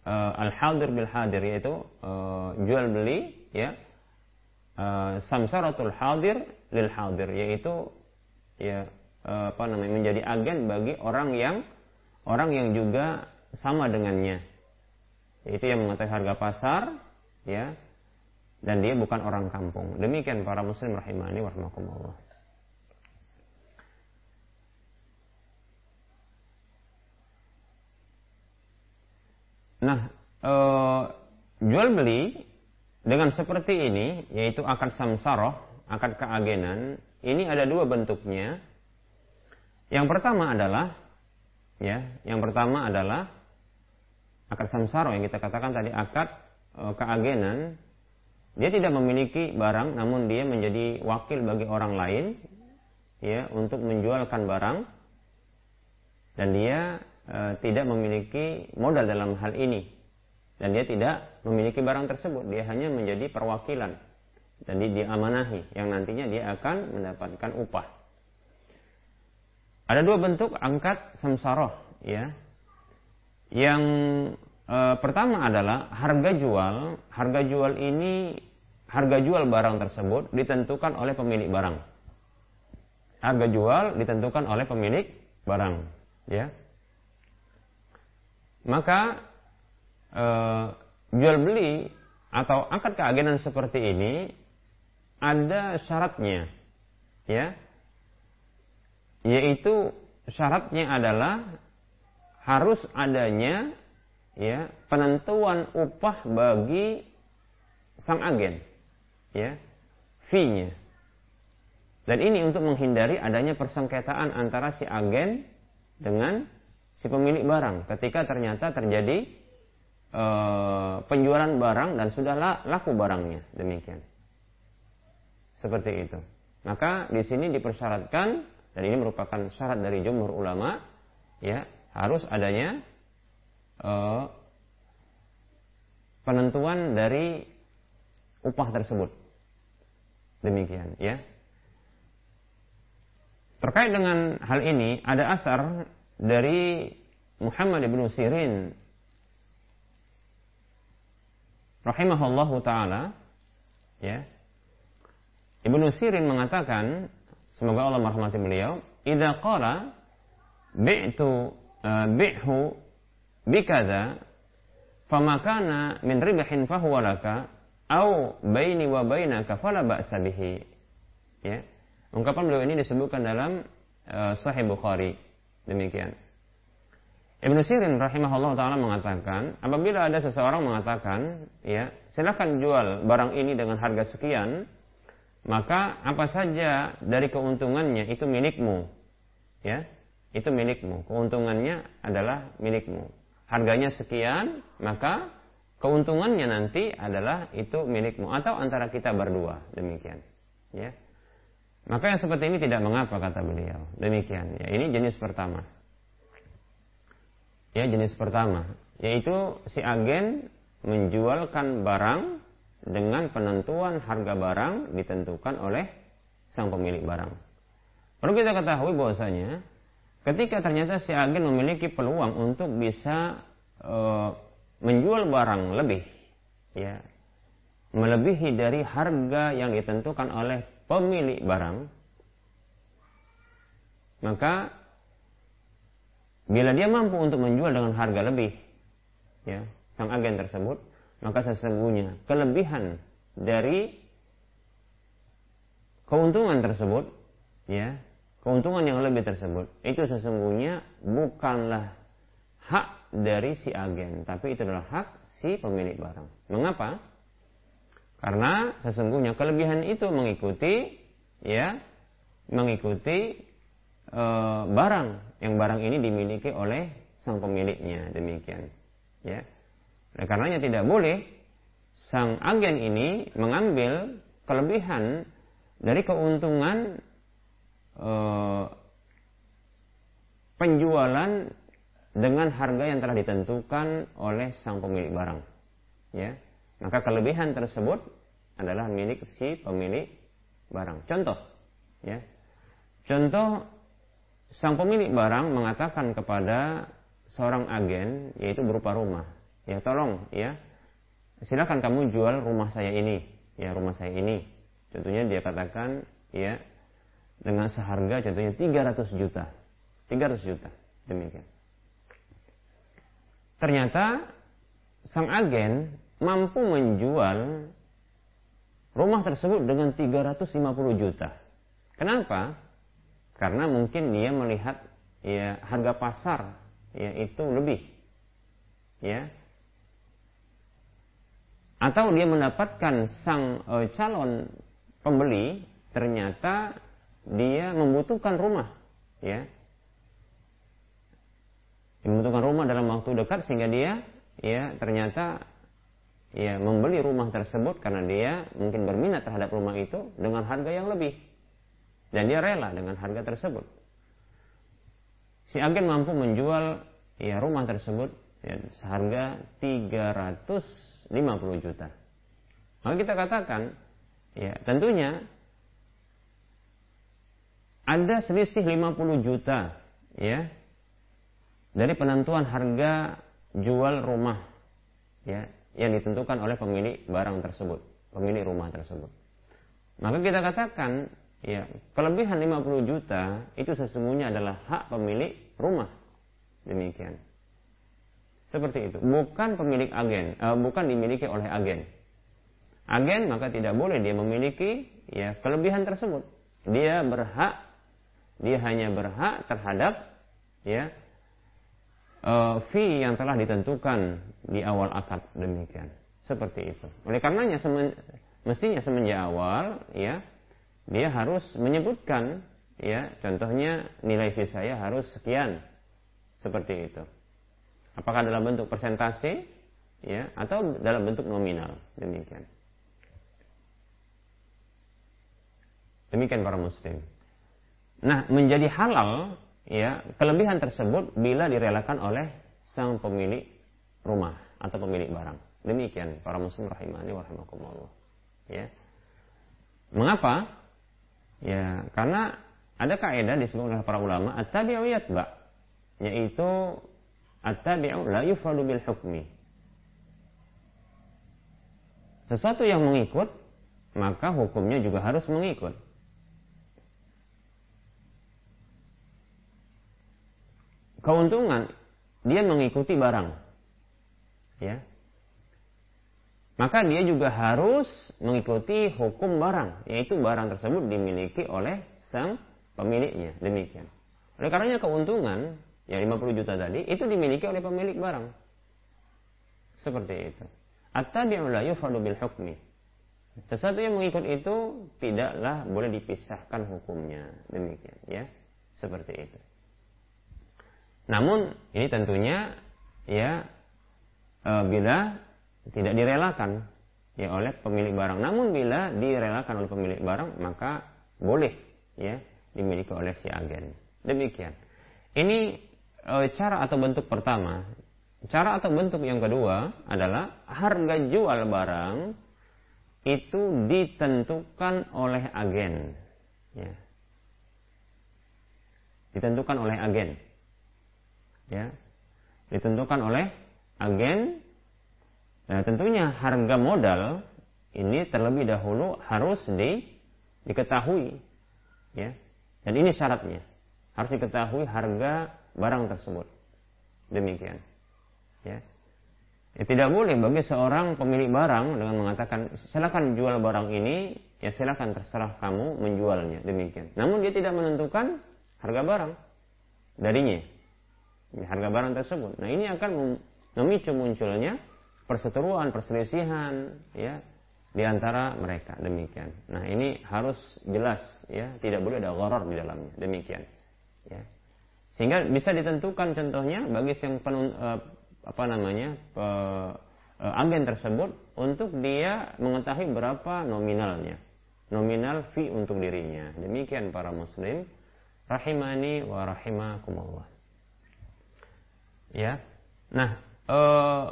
Uh, al-hadir bil hadir yaitu uh, jual beli, ya. Uh, samsaratul hadir lil hadir yaitu ya uh, apa namanya menjadi agen bagi orang yang orang yang juga sama dengannya. Yaitu yang mengetahui harga pasar, ya. Dan dia bukan orang kampung. Demikian para muslim rahimani warahmatullah. Nah, e, jual beli dengan seperti ini, yaitu akad samsaroh, akad keagenan, ini ada dua bentuknya. Yang pertama adalah, ya, yang pertama adalah akad samsaroh yang kita katakan tadi akad e, keagenan. Dia tidak memiliki barang, namun dia menjadi wakil bagi orang lain, ya, untuk menjualkan barang, dan dia e, tidak memiliki modal dalam hal ini dan dia tidak memiliki barang tersebut. Dia hanya menjadi perwakilan. Dan dia diamanahi. Yang nantinya dia akan mendapatkan upah. Ada dua bentuk angkat samsaroh ya. Yang e, pertama adalah harga jual. Harga jual ini harga jual barang tersebut ditentukan oleh pemilik barang. Harga jual ditentukan oleh pemilik barang ya. Maka e, jual beli atau akad keagenan seperti ini ada syaratnya ya. Yaitu syaratnya adalah harus adanya ya penentuan upah bagi sang agen ya fee-nya. Dan ini untuk menghindari adanya persengketaan antara si agen dengan si pemilik barang ketika ternyata terjadi e, penjualan barang dan sudah laku barangnya demikian. Seperti itu. Maka di sini dipersyaratkan dan ini merupakan syarat dari jumhur ulama ya harus adanya e, penentuan dari upah tersebut. Demikian ya. Terkait dengan hal ini ada asar dari Muhammad bin Sirin rahimahullahu taala ya Ibnu Sirin mengatakan semoga Allah merahmati beliau idza qala bi'tu uh, bi'hu bikadza famakana min ribahin fahuwa laka au baini wa bainaka fala ba'sa bihi ya Ungkapan beliau ini disebutkan dalam uh, Sahih Bukhari. Demikian. Ibnu Sirin rahimahullah taala mengatakan, apabila ada seseorang mengatakan, ya, silakan jual barang ini dengan harga sekian, maka apa saja dari keuntungannya itu milikmu. Ya, itu milikmu. Keuntungannya adalah milikmu. Harganya sekian, maka keuntungannya nanti adalah itu milikmu atau antara kita berdua. Demikian. Ya. Maka yang seperti ini tidak mengapa kata beliau. Demikian. Ya, ini jenis pertama. Ya, jenis pertama yaitu si agen menjualkan barang dengan penentuan harga barang ditentukan oleh sang pemilik barang. Perlu kita ketahui bahwasanya ketika ternyata si agen memiliki peluang untuk bisa e, menjual barang lebih, ya, melebihi dari harga yang ditentukan oleh pemilik barang, maka bila dia mampu untuk menjual dengan harga lebih, ya, sang agen tersebut, maka sesungguhnya kelebihan dari keuntungan tersebut, ya, keuntungan yang lebih tersebut, itu sesungguhnya bukanlah hak dari si agen, tapi itu adalah hak si pemilik barang. Mengapa? Karena sesungguhnya kelebihan itu mengikuti ya mengikuti e, barang yang barang ini dimiliki oleh sang pemiliknya demikian ya. Oleh karenanya tidak boleh sang agen ini mengambil kelebihan dari keuntungan e, penjualan dengan harga yang telah ditentukan oleh sang pemilik barang ya maka kelebihan tersebut adalah milik si pemilik barang. Contoh, ya. Contoh sang pemilik barang mengatakan kepada seorang agen yaitu berupa rumah, ya tolong ya silakan kamu jual rumah saya ini, ya rumah saya ini. Contohnya dia katakan ya dengan seharga contohnya 300 juta. 300 juta. Demikian. Ternyata sang agen mampu menjual rumah tersebut dengan 350 juta. Kenapa? Karena mungkin dia melihat ya harga pasar ya itu lebih. Ya. Atau dia mendapatkan sang e, calon pembeli ternyata dia membutuhkan rumah, ya. Membutuhkan rumah dalam waktu dekat sehingga dia ya ternyata ya membeli rumah tersebut karena dia mungkin berminat terhadap rumah itu dengan harga yang lebih dan dia rela dengan harga tersebut. Si agen mampu menjual ya rumah tersebut ya, seharga 350 juta. Maka kita katakan ya tentunya ada selisih 50 juta ya dari penentuan harga jual rumah ya yang ditentukan oleh pemilik barang tersebut, pemilik rumah tersebut. Maka kita katakan ya kelebihan 50 juta itu sesungguhnya adalah hak pemilik rumah. Demikian. Seperti itu. Bukan pemilik agen, uh, bukan dimiliki oleh agen. Agen maka tidak boleh dia memiliki ya kelebihan tersebut. Dia berhak dia hanya berhak terhadap ya uh, fee yang telah ditentukan di awal akad demikian. Seperti itu. Oleh karenanya semen, mestinya semenjak awal ya dia harus menyebutkan ya contohnya nilai fee saya harus sekian seperti itu. Apakah dalam bentuk persentase ya atau dalam bentuk nominal demikian. Demikian para muslim. Nah, menjadi halal ya kelebihan tersebut bila direlakan oleh sang pemilik rumah atau pemilik barang. Demikian para muslim rahimani wa rahimakumullah. Ya. Mengapa? Ya, karena ada kaidah disebut oleh para ulama at-tabi'u yatba yaitu at-tabi'u la yufradu bil hukmi. Sesuatu yang mengikut maka hukumnya juga harus mengikut. keuntungan dia mengikuti barang. Ya. Maka dia juga harus mengikuti hukum barang, yaitu barang tersebut dimiliki oleh sang pemiliknya. Demikian. Oleh karenanya keuntungan yang 50 juta tadi itu dimiliki oleh pemilik barang. Seperti itu. At-tabi'u la yufadu hukmi. Sesuatu yang mengikut itu tidaklah boleh dipisahkan hukumnya. Demikian, ya. Seperti itu. Namun ini tentunya ya e, bila tidak direlakan ya oleh pemilik barang. Namun bila direlakan oleh pemilik barang maka boleh ya dimiliki oleh si agen. Demikian. Ini e, cara atau bentuk pertama. Cara atau bentuk yang kedua adalah harga jual barang itu ditentukan oleh agen. Ya. Ditentukan oleh agen ya ditentukan oleh agen nah tentunya harga modal ini terlebih dahulu harus di, diketahui ya dan ini syaratnya harus diketahui harga barang tersebut demikian ya Ya, tidak boleh bagi seorang pemilik barang dengan mengatakan silakan jual barang ini, ya silakan terserah kamu menjualnya. Demikian. Namun dia tidak menentukan harga barang darinya harga barang tersebut. Nah ini akan memicu munculnya perseteruan, perselisihan, ya di antara mereka demikian. Nah ini harus jelas ya, tidak boleh ada goror di dalamnya demikian. Ya. Sehingga bisa ditentukan contohnya bagi yang penun, uh, apa namanya uh, uh, agen tersebut untuk dia mengetahui berapa nominalnya, nominal fee untuk dirinya. Demikian para muslim rahimani wa rahimakumullah. Ya. Nah, eh,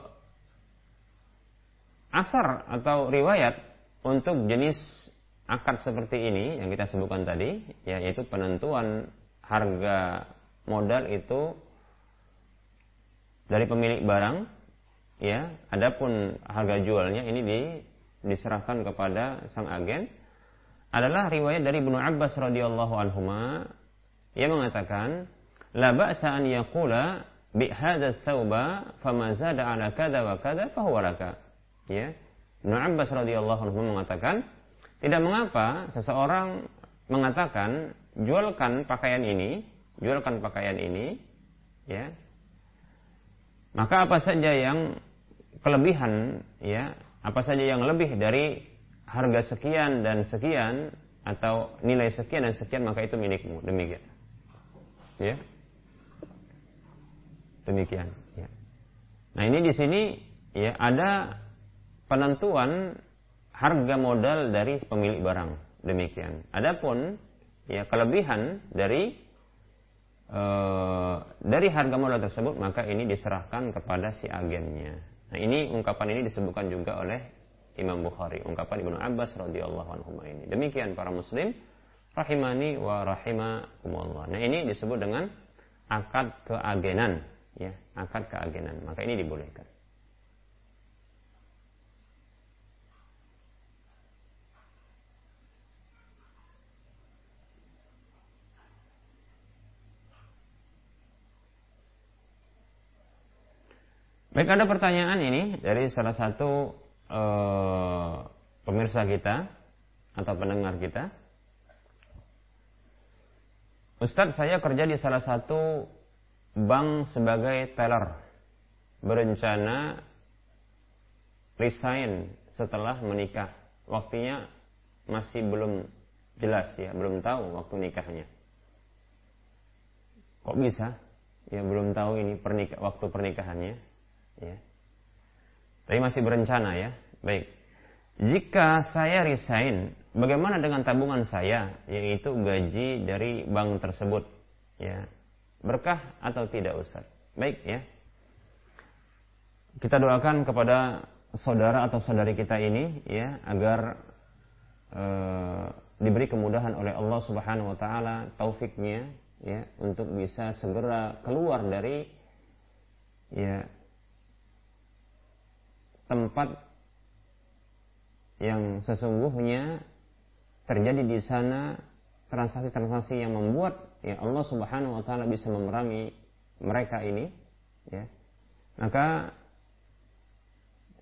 asar atau riwayat untuk jenis akad seperti ini yang kita sebutkan tadi, ya, yaitu penentuan harga modal itu dari pemilik barang, ya. Adapun harga jualnya ini di, diserahkan kepada sang agen adalah riwayat dari Ibnu Abbas radhiyallahu anhu yang mengatakan la ba'sa an yaqula bi hadha thawba fama zada ala kada wa kada fahuwa laka. Ya. Ibnu Abbas radhiyallahu anhu mengatakan, tidak mengapa seseorang mengatakan jualkan pakaian ini, jualkan pakaian ini, ya. Maka apa saja yang kelebihan, ya, apa saja yang lebih dari harga sekian dan sekian atau nilai sekian dan sekian maka itu milikmu demikian. Ya. Demikian. Ya. Nah ini di sini ya ada penentuan harga modal dari pemilik barang. Demikian. Adapun ya kelebihan dari e, dari harga modal tersebut maka ini diserahkan kepada si agennya. Nah, ini ungkapan ini disebutkan juga oleh Imam Bukhari, ungkapan Ibnu Abbas radhiyallahu anhu ini. Demikian para muslim rahimani wa rahimakumullah. Nah, ini disebut dengan akad keagenan, ya, akad keagenan. Maka ini dibolehkan. Baik ada pertanyaan ini dari salah satu uh, pemirsa kita atau pendengar kita. Ustadz saya kerja di salah satu bank sebagai teller berencana resign setelah menikah. Waktunya masih belum jelas ya, belum tahu waktu nikahnya. Kok bisa? Ya belum tahu ini pernikah, waktu pernikahannya. Ya. Tapi masih berencana ya. Baik. Jika saya resign, bagaimana dengan tabungan saya, yaitu gaji dari bank tersebut? Ya. Berkah atau tidak Ustaz? Baik ya. Kita doakan kepada saudara atau saudari kita ini ya agar e, diberi kemudahan oleh Allah Subhanahu wa taala taufiknya ya untuk bisa segera keluar dari ya tempat yang sesungguhnya terjadi di sana transaksi-transaksi yang membuat ya Allah Subhanahu wa taala bisa memerangi mereka ini ya. Maka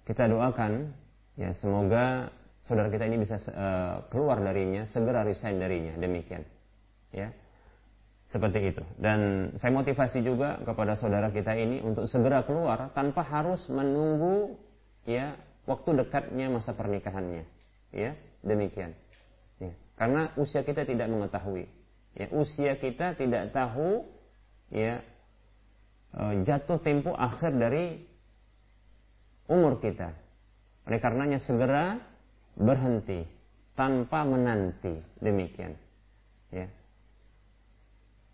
kita doakan ya semoga saudara kita ini bisa uh, keluar darinya segera resign darinya demikian ya. Seperti itu. Dan saya motivasi juga kepada saudara kita ini untuk segera keluar tanpa harus menunggu ya waktu dekatnya masa pernikahannya. Ya demikian. Ya. karena usia kita tidak mengetahui. Ya usia kita tidak tahu ya e, jatuh tempo akhir dari umur kita. Oleh karenanya segera berhenti tanpa menanti. Demikian. Ya.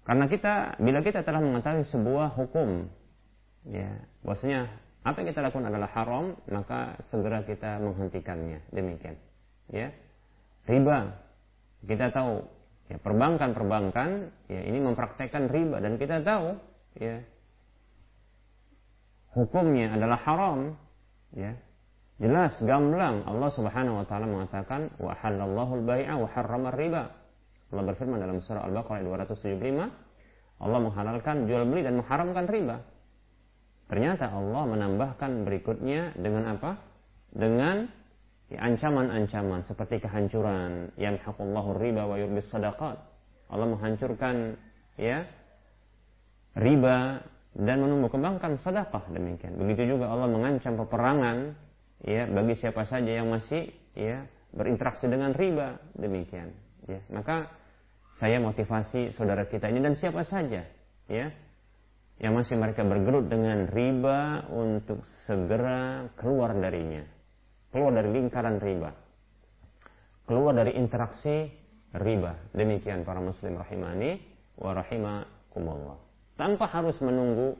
Karena kita bila kita telah mengetahui sebuah hukum ya bahwasanya apa yang kita lakukan adalah haram, maka segera kita menghentikannya. Demikian. Ya. Riba. Kita tahu ya perbankan-perbankan ya ini mempraktekkan riba dan kita tahu ya hukumnya adalah haram ya jelas gamblang Allah Subhanahu wa taala mengatakan wa halallahu al-bai'a wa harrama riba Allah berfirman dalam surah Al-Baqarah 275 Allah menghalalkan jual beli dan mengharamkan riba Ternyata Allah menambahkan berikutnya dengan apa? Dengan ancaman-ancaman seperti kehancuran, yang yamhaqullahu riba wa yurbis sadaqat. Allah menghancurkan ya riba dan menumbuh kembangkan sedekah demikian. Begitu juga Allah mengancam peperangan ya bagi siapa saja yang masih ya berinteraksi dengan riba demikian. Ya, maka saya motivasi saudara kita ini dan siapa saja ya yang masih mereka bergelut dengan riba untuk segera keluar darinya. Keluar dari lingkaran riba. Keluar dari interaksi riba. Demikian para muslim rahimani wa rahimakumullah. Tanpa harus menunggu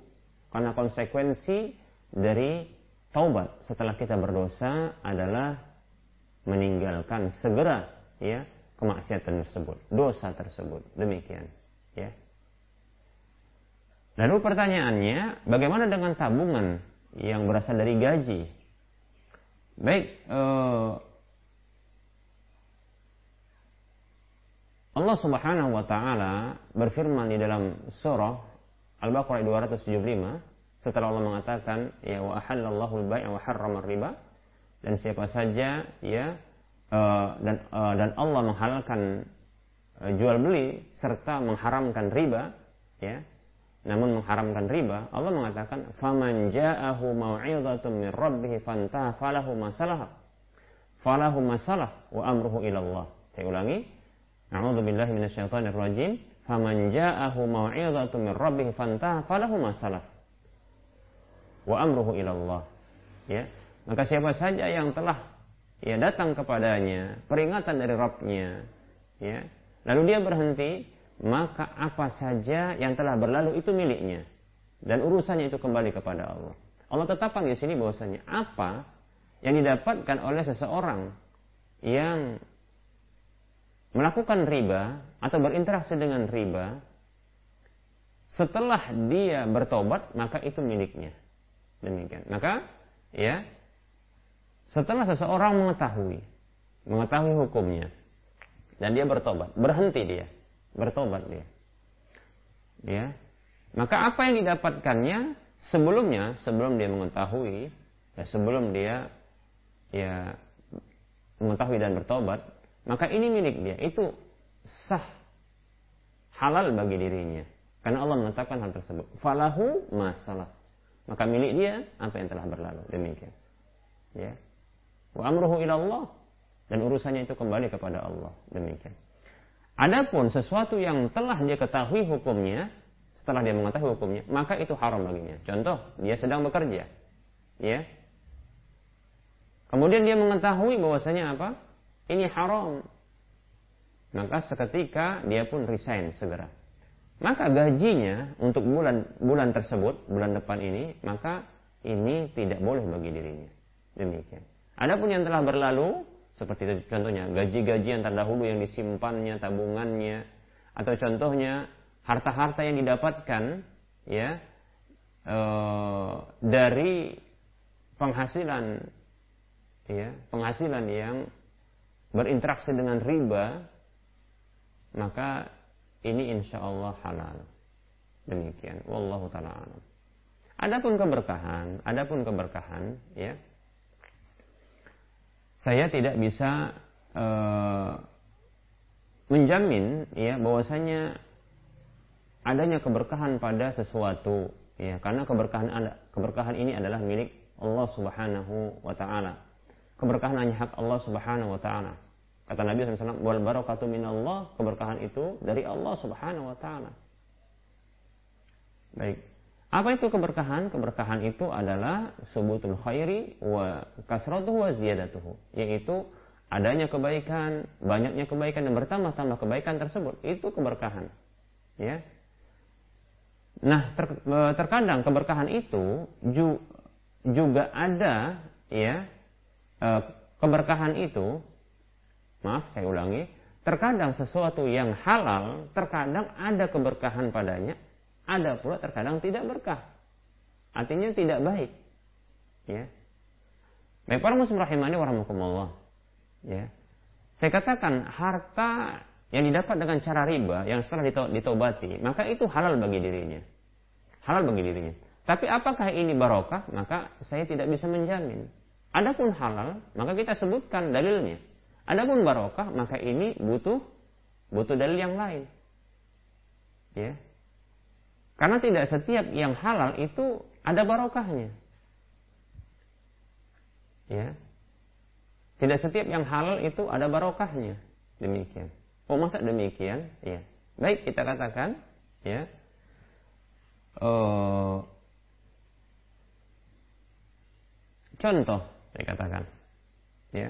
karena konsekuensi dari taubat setelah kita berdosa adalah meninggalkan segera ya kemaksiatan tersebut, dosa tersebut. Demikian, ya. Lalu pertanyaannya, bagaimana dengan tabungan yang berasal dari gaji? Baik, eh, Allah Subhanahu wa taala berfirman di dalam surah Al-Baqarah 275 setelah Allah mengatakan ya wa ahallallahu al-bai'a wa harrama riba dan siapa saja ya uh, dan uh, dan Allah menghalalkan uh, jual beli serta mengharamkan riba ya namun mengharamkan riba, Allah mengatakan, "Faman ja'ahu mau'izatun min rabbih fantaha falahu masalah." Falahu masalah wa amruhu. Saya ulangi. A'udzu billahi minasyaitonir rajim. Faman ja'ahu mau'izatun min rabbih fantaha falahu masalah. Wa amruhu. Ya. Maka siapa saja yang telah ya datang kepadanya peringatan dari Rabbnya, ya, lalu dia berhenti, maka apa saja yang telah berlalu itu miliknya dan urusannya itu kembali kepada Allah. Allah tetapkan di sini bahwasanya apa yang didapatkan oleh seseorang yang melakukan riba atau berinteraksi dengan riba setelah dia bertobat maka itu miliknya. Demikian. Maka ya setelah seseorang mengetahui mengetahui hukumnya dan dia bertobat, berhenti dia, bertobat dia. Ya. Maka apa yang didapatkannya sebelumnya, sebelum dia mengetahui, ya sebelum dia ya mengetahui dan bertobat, maka ini milik dia. Itu sah halal bagi dirinya. Karena Allah menetapkan hal tersebut. Falahu masalah. Maka milik dia apa yang telah berlalu. Demikian. Ya. Wa amruhu ila Allah dan urusannya itu kembali kepada Allah. Demikian. Adapun sesuatu yang telah dia ketahui hukumnya, setelah dia mengetahui hukumnya, maka itu haram baginya. Contoh, dia sedang bekerja. Ya. Kemudian dia mengetahui bahwasanya apa? Ini haram. Maka seketika dia pun resign segera. Maka gajinya untuk bulan bulan tersebut, bulan depan ini, maka ini tidak boleh bagi dirinya. Demikian. Adapun yang telah berlalu, seperti itu contohnya gaji-gaji yang terdahulu yang disimpannya, tabungannya, atau contohnya harta-harta yang didapatkan ya e, dari penghasilan ya penghasilan yang berinteraksi dengan riba maka ini insya Allah halal. Demikian. Wallahu taala adapun keberkahan adapun keberkahan ya saya tidak bisa uh, menjamin ya bahwasanya adanya keberkahan pada sesuatu ya karena keberkahan ada keberkahan ini adalah milik Allah Subhanahu wa taala. Keberkahan hanya hak Allah Subhanahu wa taala. Kata Nabi SAW, wal barakatu minallah, keberkahan itu dari Allah Subhanahu wa taala. Baik. Apa itu keberkahan? Keberkahan itu adalah subutul khairi wa kasratuhu wa ziyadatuhu. Yaitu adanya kebaikan, banyaknya kebaikan dan bertambah-tambah kebaikan tersebut. Itu keberkahan. Ya. Nah, ter, e, terkadang keberkahan itu ju, juga ada ya e, keberkahan itu maaf saya ulangi, terkadang sesuatu yang halal, terkadang ada keberkahan padanya, ada pula terkadang tidak berkah. Artinya tidak baik. Ya. Baik para muslim rahimani warahmatullah. Ya. Saya katakan harta yang didapat dengan cara riba yang setelah ditobati, maka itu halal bagi dirinya. Halal bagi dirinya. Tapi apakah ini barokah? Maka saya tidak bisa menjamin. Adapun halal, maka kita sebutkan dalilnya. Adapun barokah, maka ini butuh butuh dalil yang lain. Ya. Karena tidak setiap yang halal itu ada barokahnya. Ya. Tidak setiap yang halal itu ada barokahnya. Demikian. Oh masa demikian? Ya. Baik kita katakan, ya. Uh, contoh saya katakan, ya.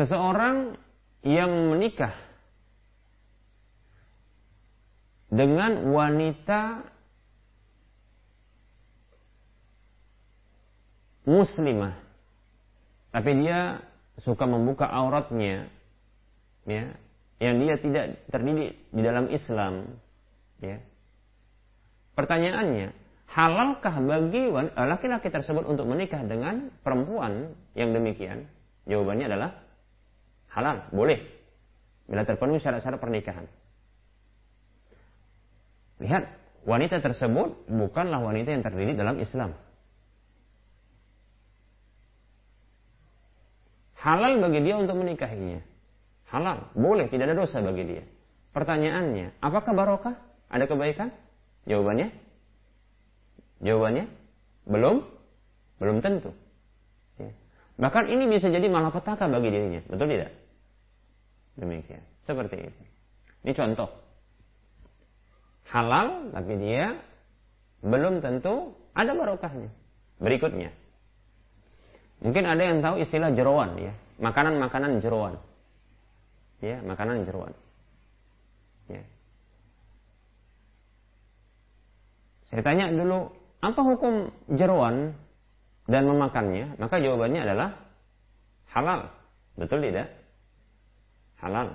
Seseorang yang menikah dengan wanita muslimah. Tapi dia suka membuka auratnya ya yang dia tidak terdidik di dalam Islam ya. Pertanyaannya halalkah bagi laki-laki tersebut untuk menikah dengan perempuan yang demikian? Jawabannya adalah halal, boleh. Bila terpenuhi syarat-syarat pernikahan. Lihat, wanita tersebut bukanlah wanita yang terdidik dalam Islam. Halal bagi dia untuk menikahinya. Halal, boleh, tidak ada dosa bagi dia. Pertanyaannya, apakah barokah? Ada kebaikan? Jawabannya? Jawabannya? Belum? Belum tentu. Bahkan ini bisa jadi malapetaka bagi dirinya. Betul tidak? Demikian. Seperti itu. Ini contoh. Halal, tapi dia belum tentu ada barokahnya. Berikutnya. Mungkin ada yang tahu istilah jeroan ya, makanan-makanan jeroan. Ya, makanan jeroan. Ya. Saya tanya dulu, apa hukum jeroan dan memakannya? Maka jawabannya adalah halal. Betul tidak? Halal.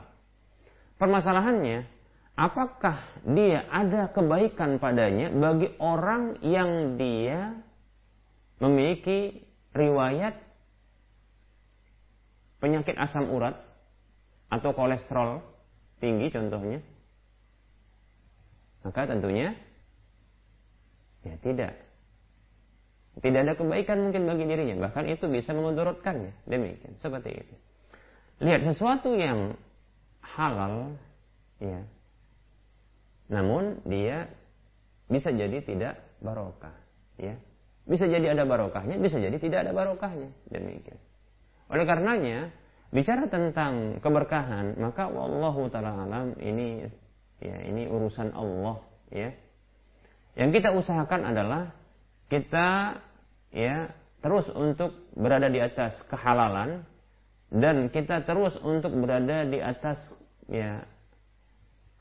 Permasalahannya, apakah dia ada kebaikan padanya bagi orang yang dia memiliki riwayat penyakit asam urat atau kolesterol tinggi contohnya maka tentunya ya tidak tidak ada kebaikan mungkin bagi dirinya bahkan itu bisa memudorotkannya demikian seperti itu lihat sesuatu yang halal ya namun dia bisa jadi tidak barokah ya bisa jadi ada barokahnya, bisa jadi tidak ada barokahnya. Demikian. Oleh karenanya, bicara tentang keberkahan, maka wallahu taala alam ini ya ini urusan Allah, ya. Yang kita usahakan adalah kita ya terus untuk berada di atas kehalalan dan kita terus untuk berada di atas ya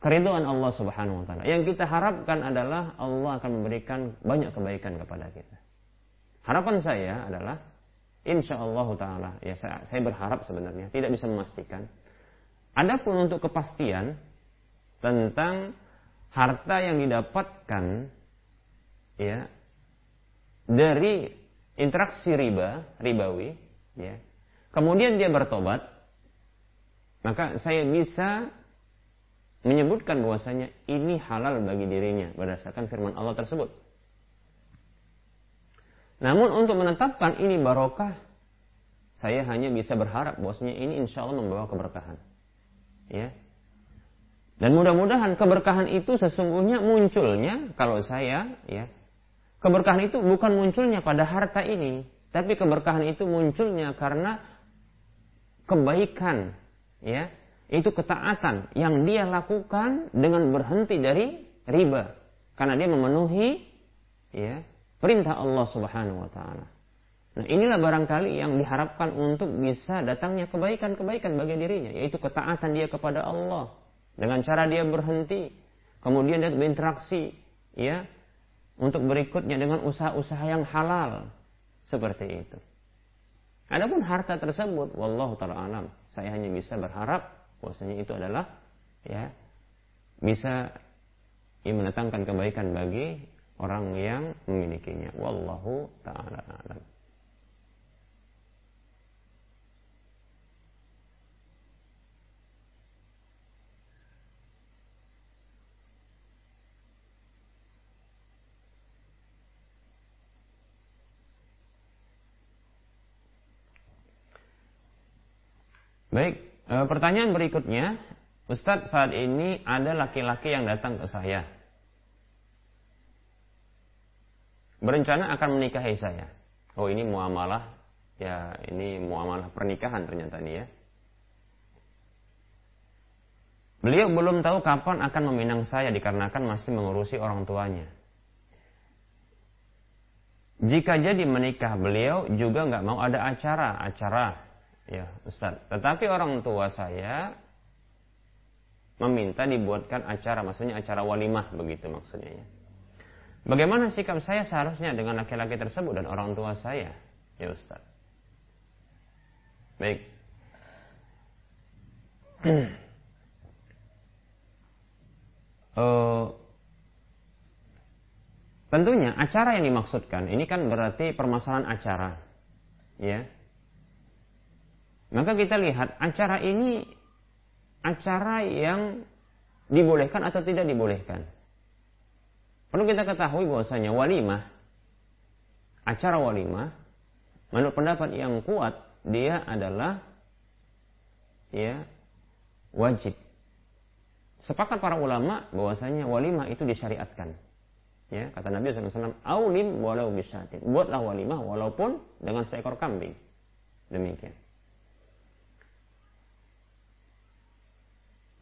keriduan Allah Subhanahu wa taala. Yang kita harapkan adalah Allah akan memberikan banyak kebaikan kepada kita. Harapan saya adalah insya Allah taala ya saya, saya berharap sebenarnya tidak bisa memastikan. Adapun untuk kepastian tentang harta yang didapatkan ya dari interaksi riba ribawi ya kemudian dia bertobat maka saya bisa menyebutkan bahwasanya ini halal bagi dirinya berdasarkan firman Allah tersebut namun untuk menetapkan ini barokah, saya hanya bisa berharap bahwasanya ini insya Allah membawa keberkahan. Ya. Dan mudah-mudahan keberkahan itu sesungguhnya munculnya kalau saya ya keberkahan itu bukan munculnya pada harta ini, tapi keberkahan itu munculnya karena kebaikan ya. Itu ketaatan yang dia lakukan dengan berhenti dari riba. Karena dia memenuhi ya perintah Allah Subhanahu wa taala. Nah, inilah barangkali yang diharapkan untuk bisa datangnya kebaikan-kebaikan bagi dirinya, yaitu ketaatan dia kepada Allah. Dengan cara dia berhenti, kemudian dia berinteraksi, ya, untuk berikutnya dengan usaha-usaha yang halal seperti itu. Adapun harta tersebut, wallahu taala alam, saya hanya bisa berharap bahwasanya itu adalah ya bisa ya, mendatangkan kebaikan bagi orang yang memilikinya. Wallahu taala alam. Baik, e, pertanyaan berikutnya, Ustadz saat ini ada laki-laki yang datang ke saya berencana akan menikahi saya. Oh ini muamalah, ya ini muamalah pernikahan ternyata ini ya. Beliau belum tahu kapan akan meminang saya dikarenakan masih mengurusi orang tuanya. Jika jadi menikah beliau juga nggak mau ada acara, acara ya Ustaz. Tetapi orang tua saya meminta dibuatkan acara, maksudnya acara walimah begitu maksudnya ya. Bagaimana sikap saya seharusnya dengan laki-laki tersebut dan orang tua saya? Ya Ustaz. Baik. uh, tentunya acara yang dimaksudkan ini kan berarti permasalahan acara. Ya. Maka kita lihat acara ini acara yang dibolehkan atau tidak dibolehkan. Perlu kita ketahui bahwasanya walimah, acara walimah, menurut pendapat yang kuat, dia adalah ya wajib. Sepakat para ulama bahwasanya walimah itu disyariatkan. Ya, kata Nabi SAW, aulim walau bisatin. Buatlah walimah walaupun dengan seekor kambing. Demikian.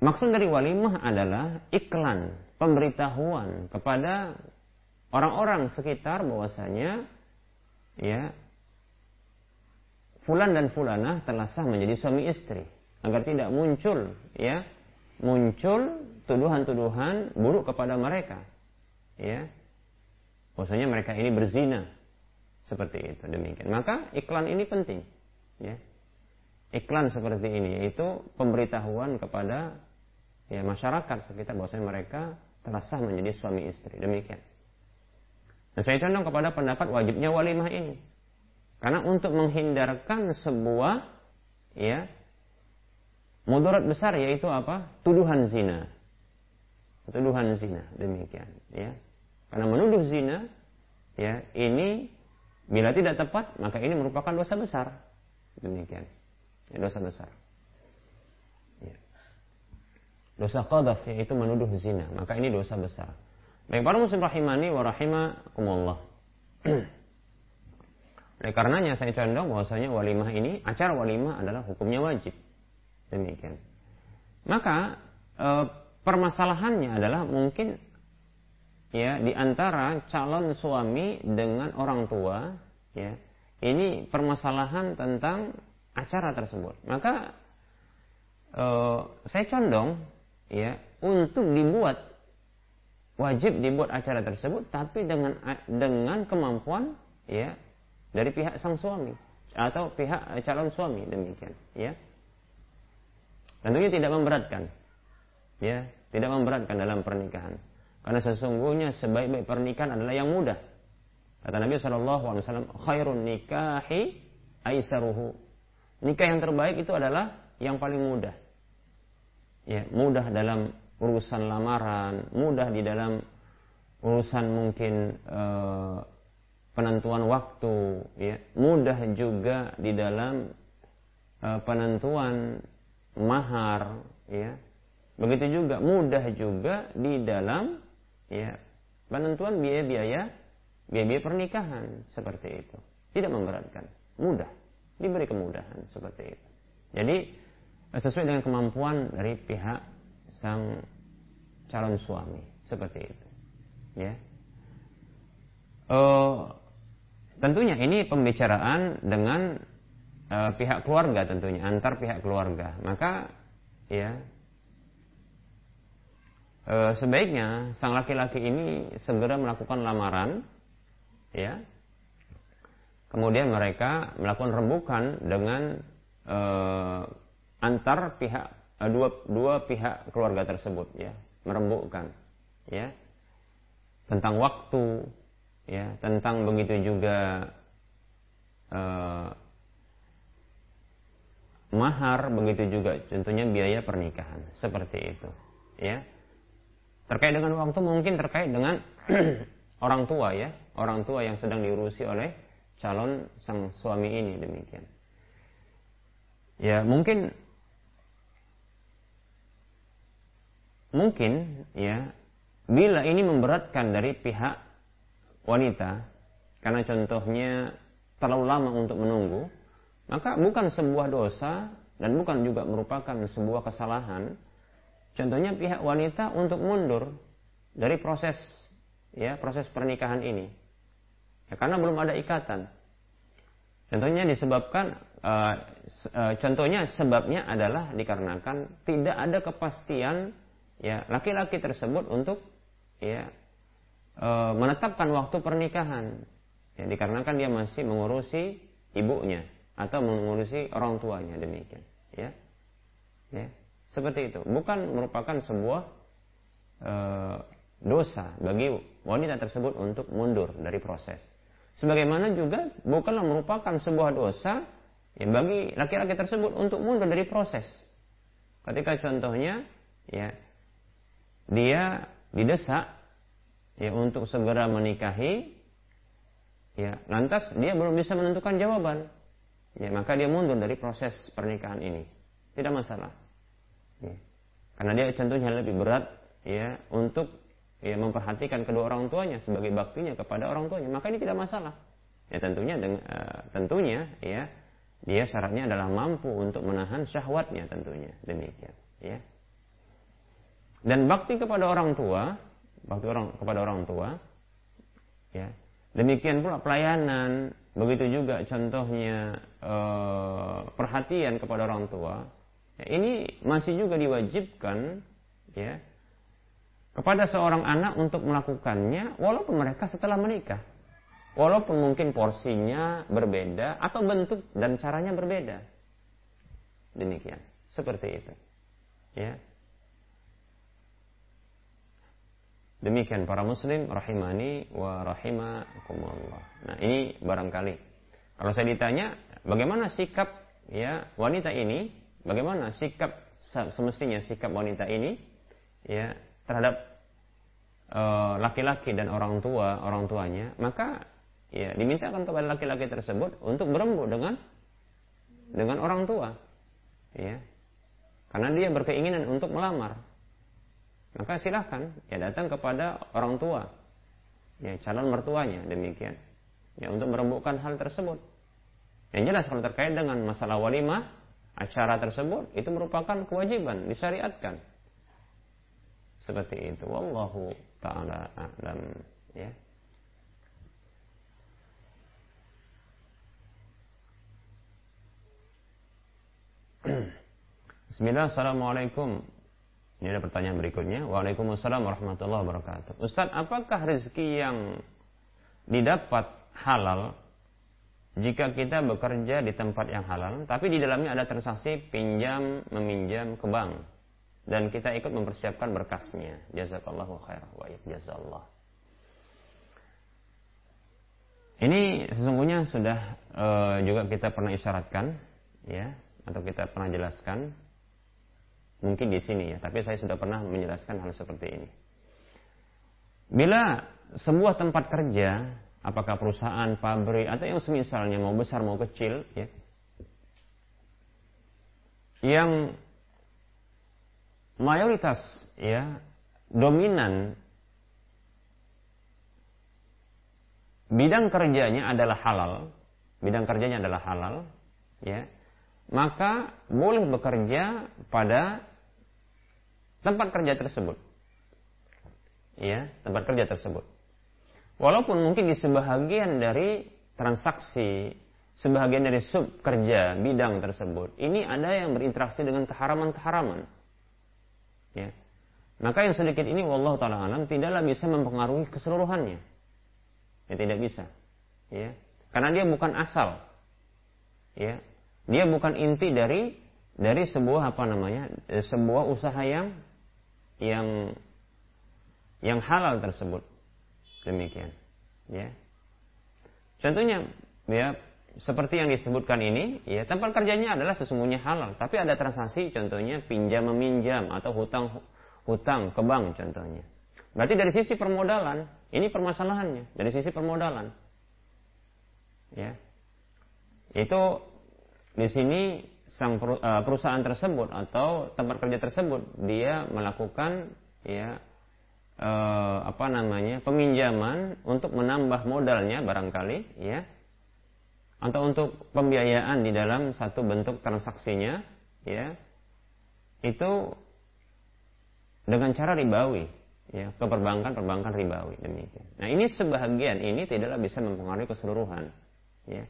Maksud dari walimah adalah iklan pemberitahuan kepada orang-orang sekitar bahwasanya ya fulan dan fulanah telah sah menjadi suami istri. Agar tidak muncul ya muncul tuduhan-tuduhan buruk kepada mereka ya. Maksudnya mereka ini berzina. Seperti itu demikian. Maka iklan ini penting ya. Iklan seperti ini yaitu pemberitahuan kepada ya masyarakat sekitar bahwasanya mereka telah sah menjadi suami istri demikian dan saya condong kepada pendapat wajibnya walimah ini karena untuk menghindarkan sebuah ya mudarat besar yaitu apa? Tuduhan zina. Tuduhan zina demikian ya. Karena menuduh zina ya ini bila tidak tepat maka ini merupakan dosa besar. Demikian. Ya, dosa besar. Dosa qadhaf yaitu menuduh zina, maka ini dosa besar. Baik para muslim rahimani wa rahimakumullah. Oleh karenanya saya condong bahwasanya walimah ini, acara walimah adalah hukumnya wajib. Demikian. Maka e, permasalahannya adalah mungkin ya di antara calon suami dengan orang tua ya ini permasalahan tentang acara tersebut. Maka e, saya condong ya untuk dibuat wajib dibuat acara tersebut tapi dengan dengan kemampuan ya dari pihak sang suami atau pihak calon suami demikian ya. Tentunya tidak memberatkan ya tidak memberatkan dalam pernikahan. Karena sesungguhnya sebaik-baik pernikahan adalah yang mudah. Kata Nabi Wasallam khairun nikahi aisaruhu. Nikah yang terbaik itu adalah yang paling mudah ya mudah dalam urusan lamaran mudah di dalam urusan mungkin uh, penentuan waktu, ya, mudah juga di dalam uh, penentuan mahar, ya. Begitu juga mudah juga di dalam ya penentuan biaya-biaya biaya-biaya pernikahan seperti itu. Tidak memberatkan, mudah, diberi kemudahan seperti itu. Jadi sesuai dengan kemampuan dari pihak sang calon suami seperti itu. Ya. Uh, Tentunya ini pembicaraan dengan uh, pihak keluarga tentunya antar pihak keluarga. Maka ya uh, sebaiknya sang laki-laki ini segera melakukan lamaran ya. Kemudian mereka melakukan rembukan dengan antar pihak uh, dua dua pihak keluarga tersebut ya, merembukkan ya tentang waktu ya tentang begitu juga uh, mahar begitu juga tentunya biaya pernikahan seperti itu ya. Terkait dengan waktu mungkin terkait dengan orang tua ya orang tua yang sedang diurusi oleh calon sang suami ini demikian. Ya mungkin mungkin ya bila ini memberatkan dari pihak wanita karena contohnya terlalu lama untuk menunggu, maka bukan sebuah dosa dan bukan juga merupakan sebuah kesalahan. Contohnya pihak wanita untuk mundur dari proses ya proses pernikahan ini. Ya, karena belum ada ikatan. Contohnya disebabkan uh, uh, contohnya sebabnya adalah dikarenakan tidak ada kepastian ya laki-laki tersebut untuk ya e, menetapkan waktu pernikahan. Ya, dikarenakan dia masih mengurusi ibunya atau mengurusi orang tuanya demikian. Ya, ya seperti itu. Bukan merupakan sebuah e, dosa bagi wanita tersebut untuk mundur dari proses. Sebagaimana juga bukanlah merupakan sebuah dosa ya, bagi laki-laki tersebut untuk mundur dari proses. Ketika contohnya ya dia didesak ya untuk segera menikahi. Ya lantas dia belum bisa menentukan jawaban. Ya maka dia mundur dari proses pernikahan ini. Tidak masalah. Ya. karena dia contohnya lebih berat ya untuk ya memperhatikan kedua orang tuanya sebagai baktinya kepada orang tuanya. Maka ini tidak masalah. Ya tentunya dengan, uh, tentunya ya dia syaratnya adalah mampu untuk menahan syahwatnya tentunya. Demikian ya dan bakti kepada orang tua waktu orang kepada orang tua ya demikian pula pelayanan begitu juga contohnya eh, perhatian kepada orang tua, ya, ini masih juga diwajibkan ya kepada seorang anak untuk melakukannya walaupun mereka setelah menikah. Walaupun mungkin porsinya berbeda atau bentuk dan caranya berbeda. Demikian. Seperti itu. Ya. Demikian para muslim rahimani wa rahimakumullah. Nah, ini barangkali kalau saya ditanya bagaimana sikap ya wanita ini, bagaimana sikap semestinya sikap wanita ini ya terhadap eh, laki-laki uh, dan orang tua, orang tuanya, maka ya dimintakan kepada laki-laki tersebut untuk berembuk dengan dengan orang tua. Ya. Karena dia berkeinginan untuk melamar maka silahkan ya datang kepada orang tua ya calon mertuanya demikian. Ya untuk merembukkan hal tersebut. Yang jelas kalau terkait dengan masalah walimah acara tersebut itu merupakan kewajiban disyariatkan. Seperti itu. Wallahu taala alam ya. Bismillah, Assalamualaikum ini ada pertanyaan berikutnya. Waalaikumsalam warahmatullahi wabarakatuh. Ustaz, apakah rezeki yang didapat halal jika kita bekerja di tempat yang halal, tapi di dalamnya ada transaksi pinjam meminjam ke bank dan kita ikut mempersiapkan berkasnya. Jazakallahu khair wa jazallah. Ini sesungguhnya sudah uh, juga kita pernah isyaratkan ya atau kita pernah jelaskan Mungkin di sini ya, tapi saya sudah pernah menjelaskan hal seperti ini. Bila sebuah tempat kerja, apakah perusahaan, pabrik atau yang semisalnya mau besar mau kecil, ya, yang mayoritas ya dominan bidang kerjanya adalah halal, bidang kerjanya adalah halal, ya, maka boleh bekerja pada tempat kerja tersebut. Ya, tempat kerja tersebut. Walaupun mungkin di sebahagian dari transaksi, sebahagian dari sub kerja bidang tersebut, ini ada yang berinteraksi dengan keharaman-keharaman. Ya. Maka yang sedikit ini wallahu taala alam tidaklah bisa mempengaruhi keseluruhannya. Ya tidak bisa. Ya. Karena dia bukan asal. Ya. Dia bukan inti dari dari sebuah apa namanya? sebuah usaha yang yang yang halal tersebut. Demikian. Ya. Contohnya ya seperti yang disebutkan ini, ya tempat kerjanya adalah sesungguhnya halal, tapi ada transaksi contohnya pinjam meminjam atau hutang hutang ke bank contohnya. Berarti dari sisi permodalan, ini permasalahannya, dari sisi permodalan. Ya. Itu di sini sang eh, perusahaan tersebut atau tempat kerja tersebut dia melakukan ya eh, apa namanya peminjaman untuk menambah modalnya barangkali ya atau untuk pembiayaan di dalam satu bentuk transaksinya ya itu dengan cara ribawi ya ke perbankan perbankan ribawi demikian. Nah ini sebahagian ini tidaklah bisa mempengaruhi keseluruhan ya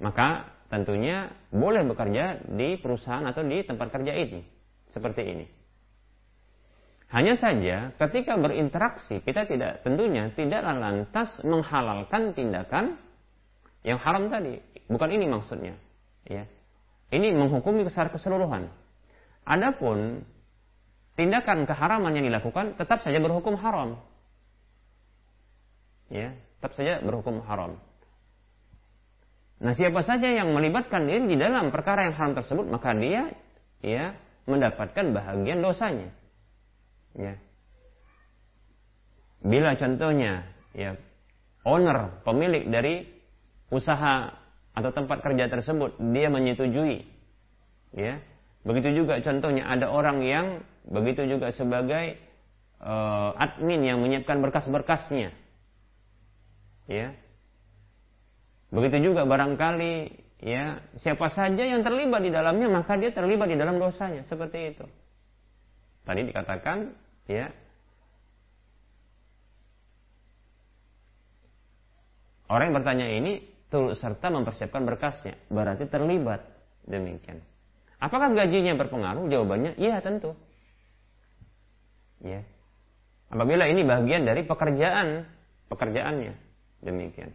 maka tentunya boleh bekerja di perusahaan atau di tempat kerja ini. Seperti ini. Hanya saja ketika berinteraksi kita tidak tentunya tidaklah lantas menghalalkan tindakan yang haram tadi. Bukan ini maksudnya. Ya. Ini menghukumi secara keseluruhan. Adapun tindakan keharaman yang dilakukan tetap saja berhukum haram. Ya, tetap saja berhukum haram. Nah, siapa saja yang melibatkan diri di dalam perkara yang haram tersebut, maka dia ya mendapatkan bahagian dosanya. Ya. Bila contohnya ya owner, pemilik dari usaha atau tempat kerja tersebut dia menyetujui ya. Begitu juga contohnya ada orang yang begitu juga sebagai uh, admin yang menyiapkan berkas-berkasnya. Ya, Begitu juga barangkali ya siapa saja yang terlibat di dalamnya maka dia terlibat di dalam dosanya seperti itu. Tadi dikatakan ya orang yang bertanya ini turut serta mempersiapkan berkasnya, berarti terlibat demikian. Apakah gajinya berpengaruh? Jawabannya iya tentu. Ya. Apabila ini bagian dari pekerjaan pekerjaannya, demikian.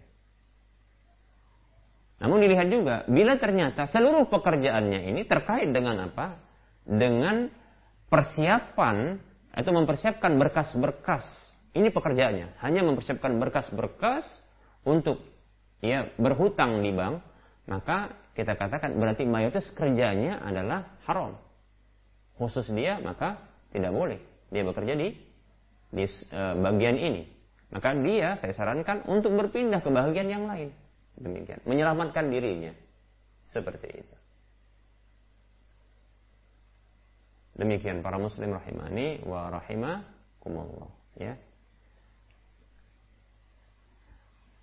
Namun dilihat juga, bila ternyata seluruh pekerjaannya ini terkait dengan apa? Dengan persiapan atau mempersiapkan berkas-berkas. Ini pekerjaannya, hanya mempersiapkan berkas-berkas untuk ya berhutang di bank, maka kita katakan berarti mayoritas kerjanya adalah haram. Khusus dia maka tidak boleh dia bekerja di di uh, bagian ini. Maka dia saya sarankan untuk berpindah ke bagian yang lain. Demikian, menyelamatkan dirinya. Seperti itu. Demikian para muslim rahimani wa rahimakumullah, ya.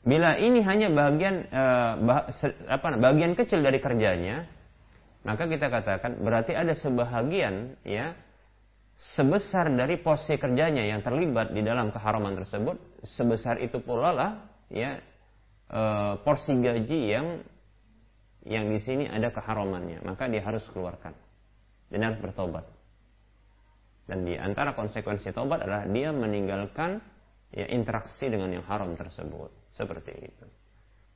Bila ini hanya bagian eh, apa bagian kecil dari kerjanya, maka kita katakan berarti ada sebahagian ya sebesar dari porsi kerjanya yang terlibat di dalam keharaman tersebut, sebesar itu pula lah ya e, porsi gaji yang yang di sini ada keharamannya, maka dia harus keluarkan dan harus bertobat. Dan di antara konsekuensi tobat adalah dia meninggalkan ya interaksi dengan yang haram tersebut. Seperti itu.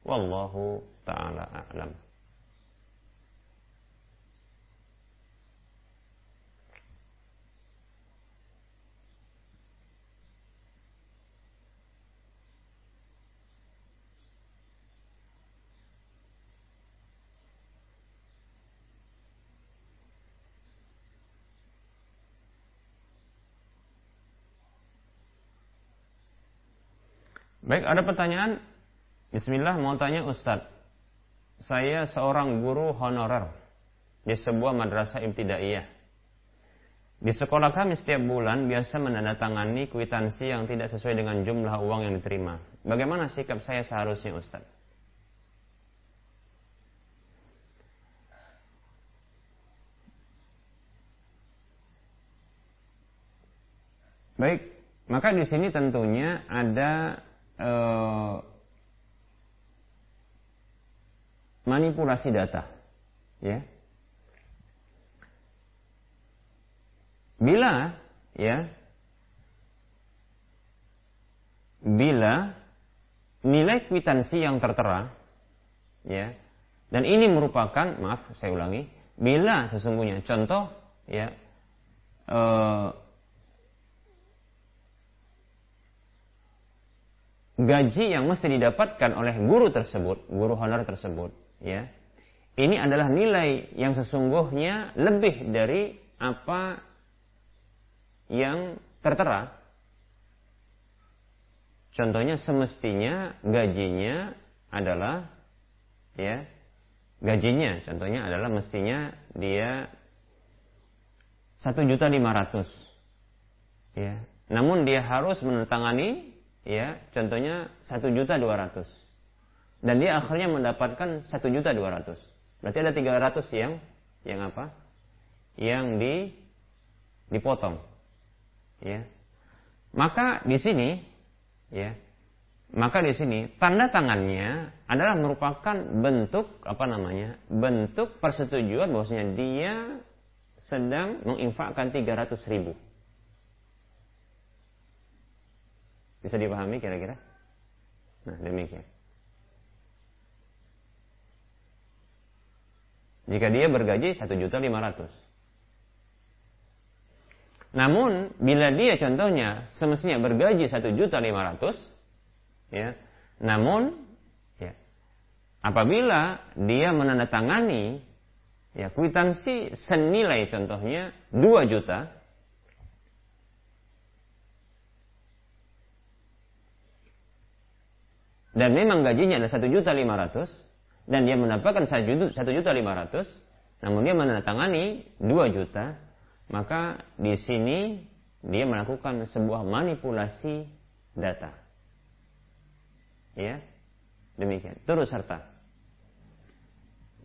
Wallahu taala a'lam. Baik, ada pertanyaan. Bismillah mau tanya Ustaz. Saya seorang guru honorer di sebuah madrasah ibtidaiyah. Di sekolah kami setiap bulan biasa menandatangani kwitansi yang tidak sesuai dengan jumlah uang yang diterima. Bagaimana sikap saya seharusnya Ustaz? Baik, maka di sini tentunya ada uh, manipulasi data, ya. Bila ya bila nilai kwitansi yang tertera ya dan ini merupakan maaf saya ulangi bila sesungguhnya contoh ya eh, gaji yang mesti didapatkan oleh guru tersebut, guru honor tersebut, ya. Ini adalah nilai yang sesungguhnya lebih dari apa yang tertera. Contohnya semestinya gajinya adalah ya gajinya contohnya adalah mestinya dia satu juta lima ratus ya namun dia harus menandatangani ya contohnya satu juta dua ratus. Dan dia akhirnya mendapatkan satu juta dua ratus. Berarti ada tiga ratus yang yang apa? Yang di dipotong. Ya. Maka di sini ya maka di sini tanda tangannya adalah merupakan bentuk apa namanya bentuk persetujuan bahwasanya dia sedang menginfakkan 300 ribu Bisa dipahami kira-kira? Nah, demikian. Jika dia bergaji satu juta lima ratus. Namun bila dia contohnya semestinya bergaji satu juta lima ratus, ya, namun ya, apabila dia menandatangani ya kwitansi senilai contohnya dua juta, dan memang gajinya adalah satu juta lima ratus dan dia mendapatkan satu juta lima ratus namun dia menandatangani dua juta maka di sini dia melakukan sebuah manipulasi data. Ya demikian. Terus serta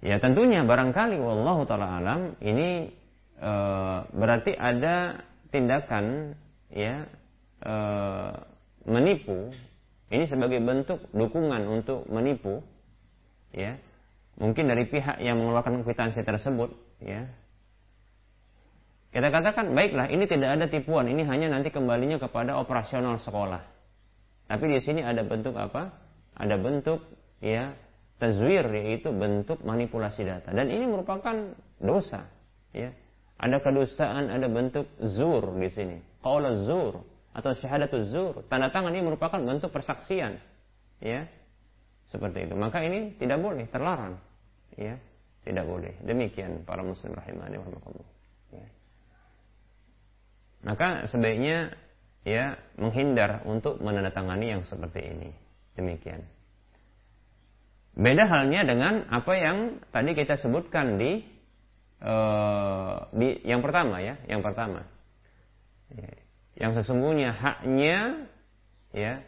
ya tentunya barangkali wallahu taala alam ini e, berarti ada tindakan ya e, menipu ini sebagai bentuk dukungan untuk menipu ya. Mungkin dari pihak yang mengeluarkan kwitansi tersebut ya. Kita katakan baiklah ini tidak ada tipuan ini hanya nanti kembalinya kepada operasional sekolah. Tapi di sini ada bentuk apa? Ada bentuk ya tazwir yaitu bentuk manipulasi data. Dan ini merupakan dosa ya. Ada kedustaan ada bentuk zur di sini. Qaul zur atau syahadatuz zur tanda tangan ini merupakan bentuk persaksian ya seperti itu. Maka ini tidak boleh, terlarang. Ya, tidak boleh. Demikian para muslim rahimani wa ya. Maka sebaiknya ya menghindar untuk menandatangani yang seperti ini. Demikian. Beda halnya dengan apa yang tadi kita sebutkan di uh, di yang pertama ya, yang pertama. Ya, yang sesungguhnya haknya ya,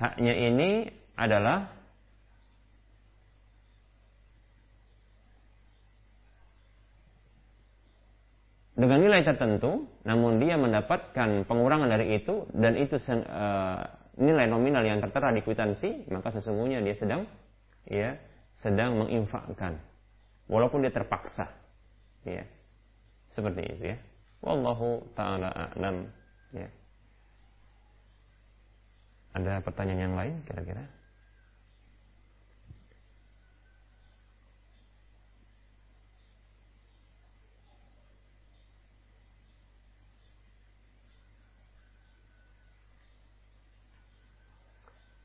haknya ini adalah dengan nilai tertentu, namun dia mendapatkan pengurangan dari itu dan itu uh, nilai nominal yang tertera di kwitansi, maka sesungguhnya dia sedang ya sedang menginfakkan walaupun dia terpaksa. Ya. Seperti itu ya. Wallahu taala a'lam ya. Ada pertanyaan yang lain kira-kira?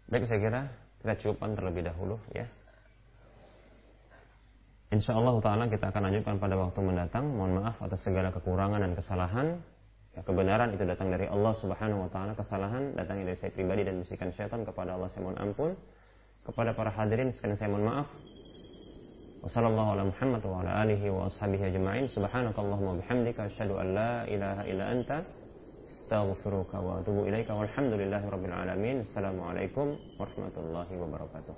Baik saya kira kita cukupkan terlebih dahulu ya. Insya Allah Ta'ala kita akan lanjutkan pada waktu mendatang. Mohon maaf atas segala kekurangan dan kesalahan. Ya, kebenaran itu datang dari Allah Subhanahu Wa Ta'ala. Kesalahan datang dari saya pribadi dan bisikan syaitan kepada Allah saya mohon ampun. Kepada para hadirin sekalian saya mohon maaf. Wassalamualaikum warahmatullahi wabarakatuh. Subhanakallahumma bihamdika asyhadu an la ilaha illa anta astaghfiruka wa. Assalamualaikum warahmatullahi wabarakatuh.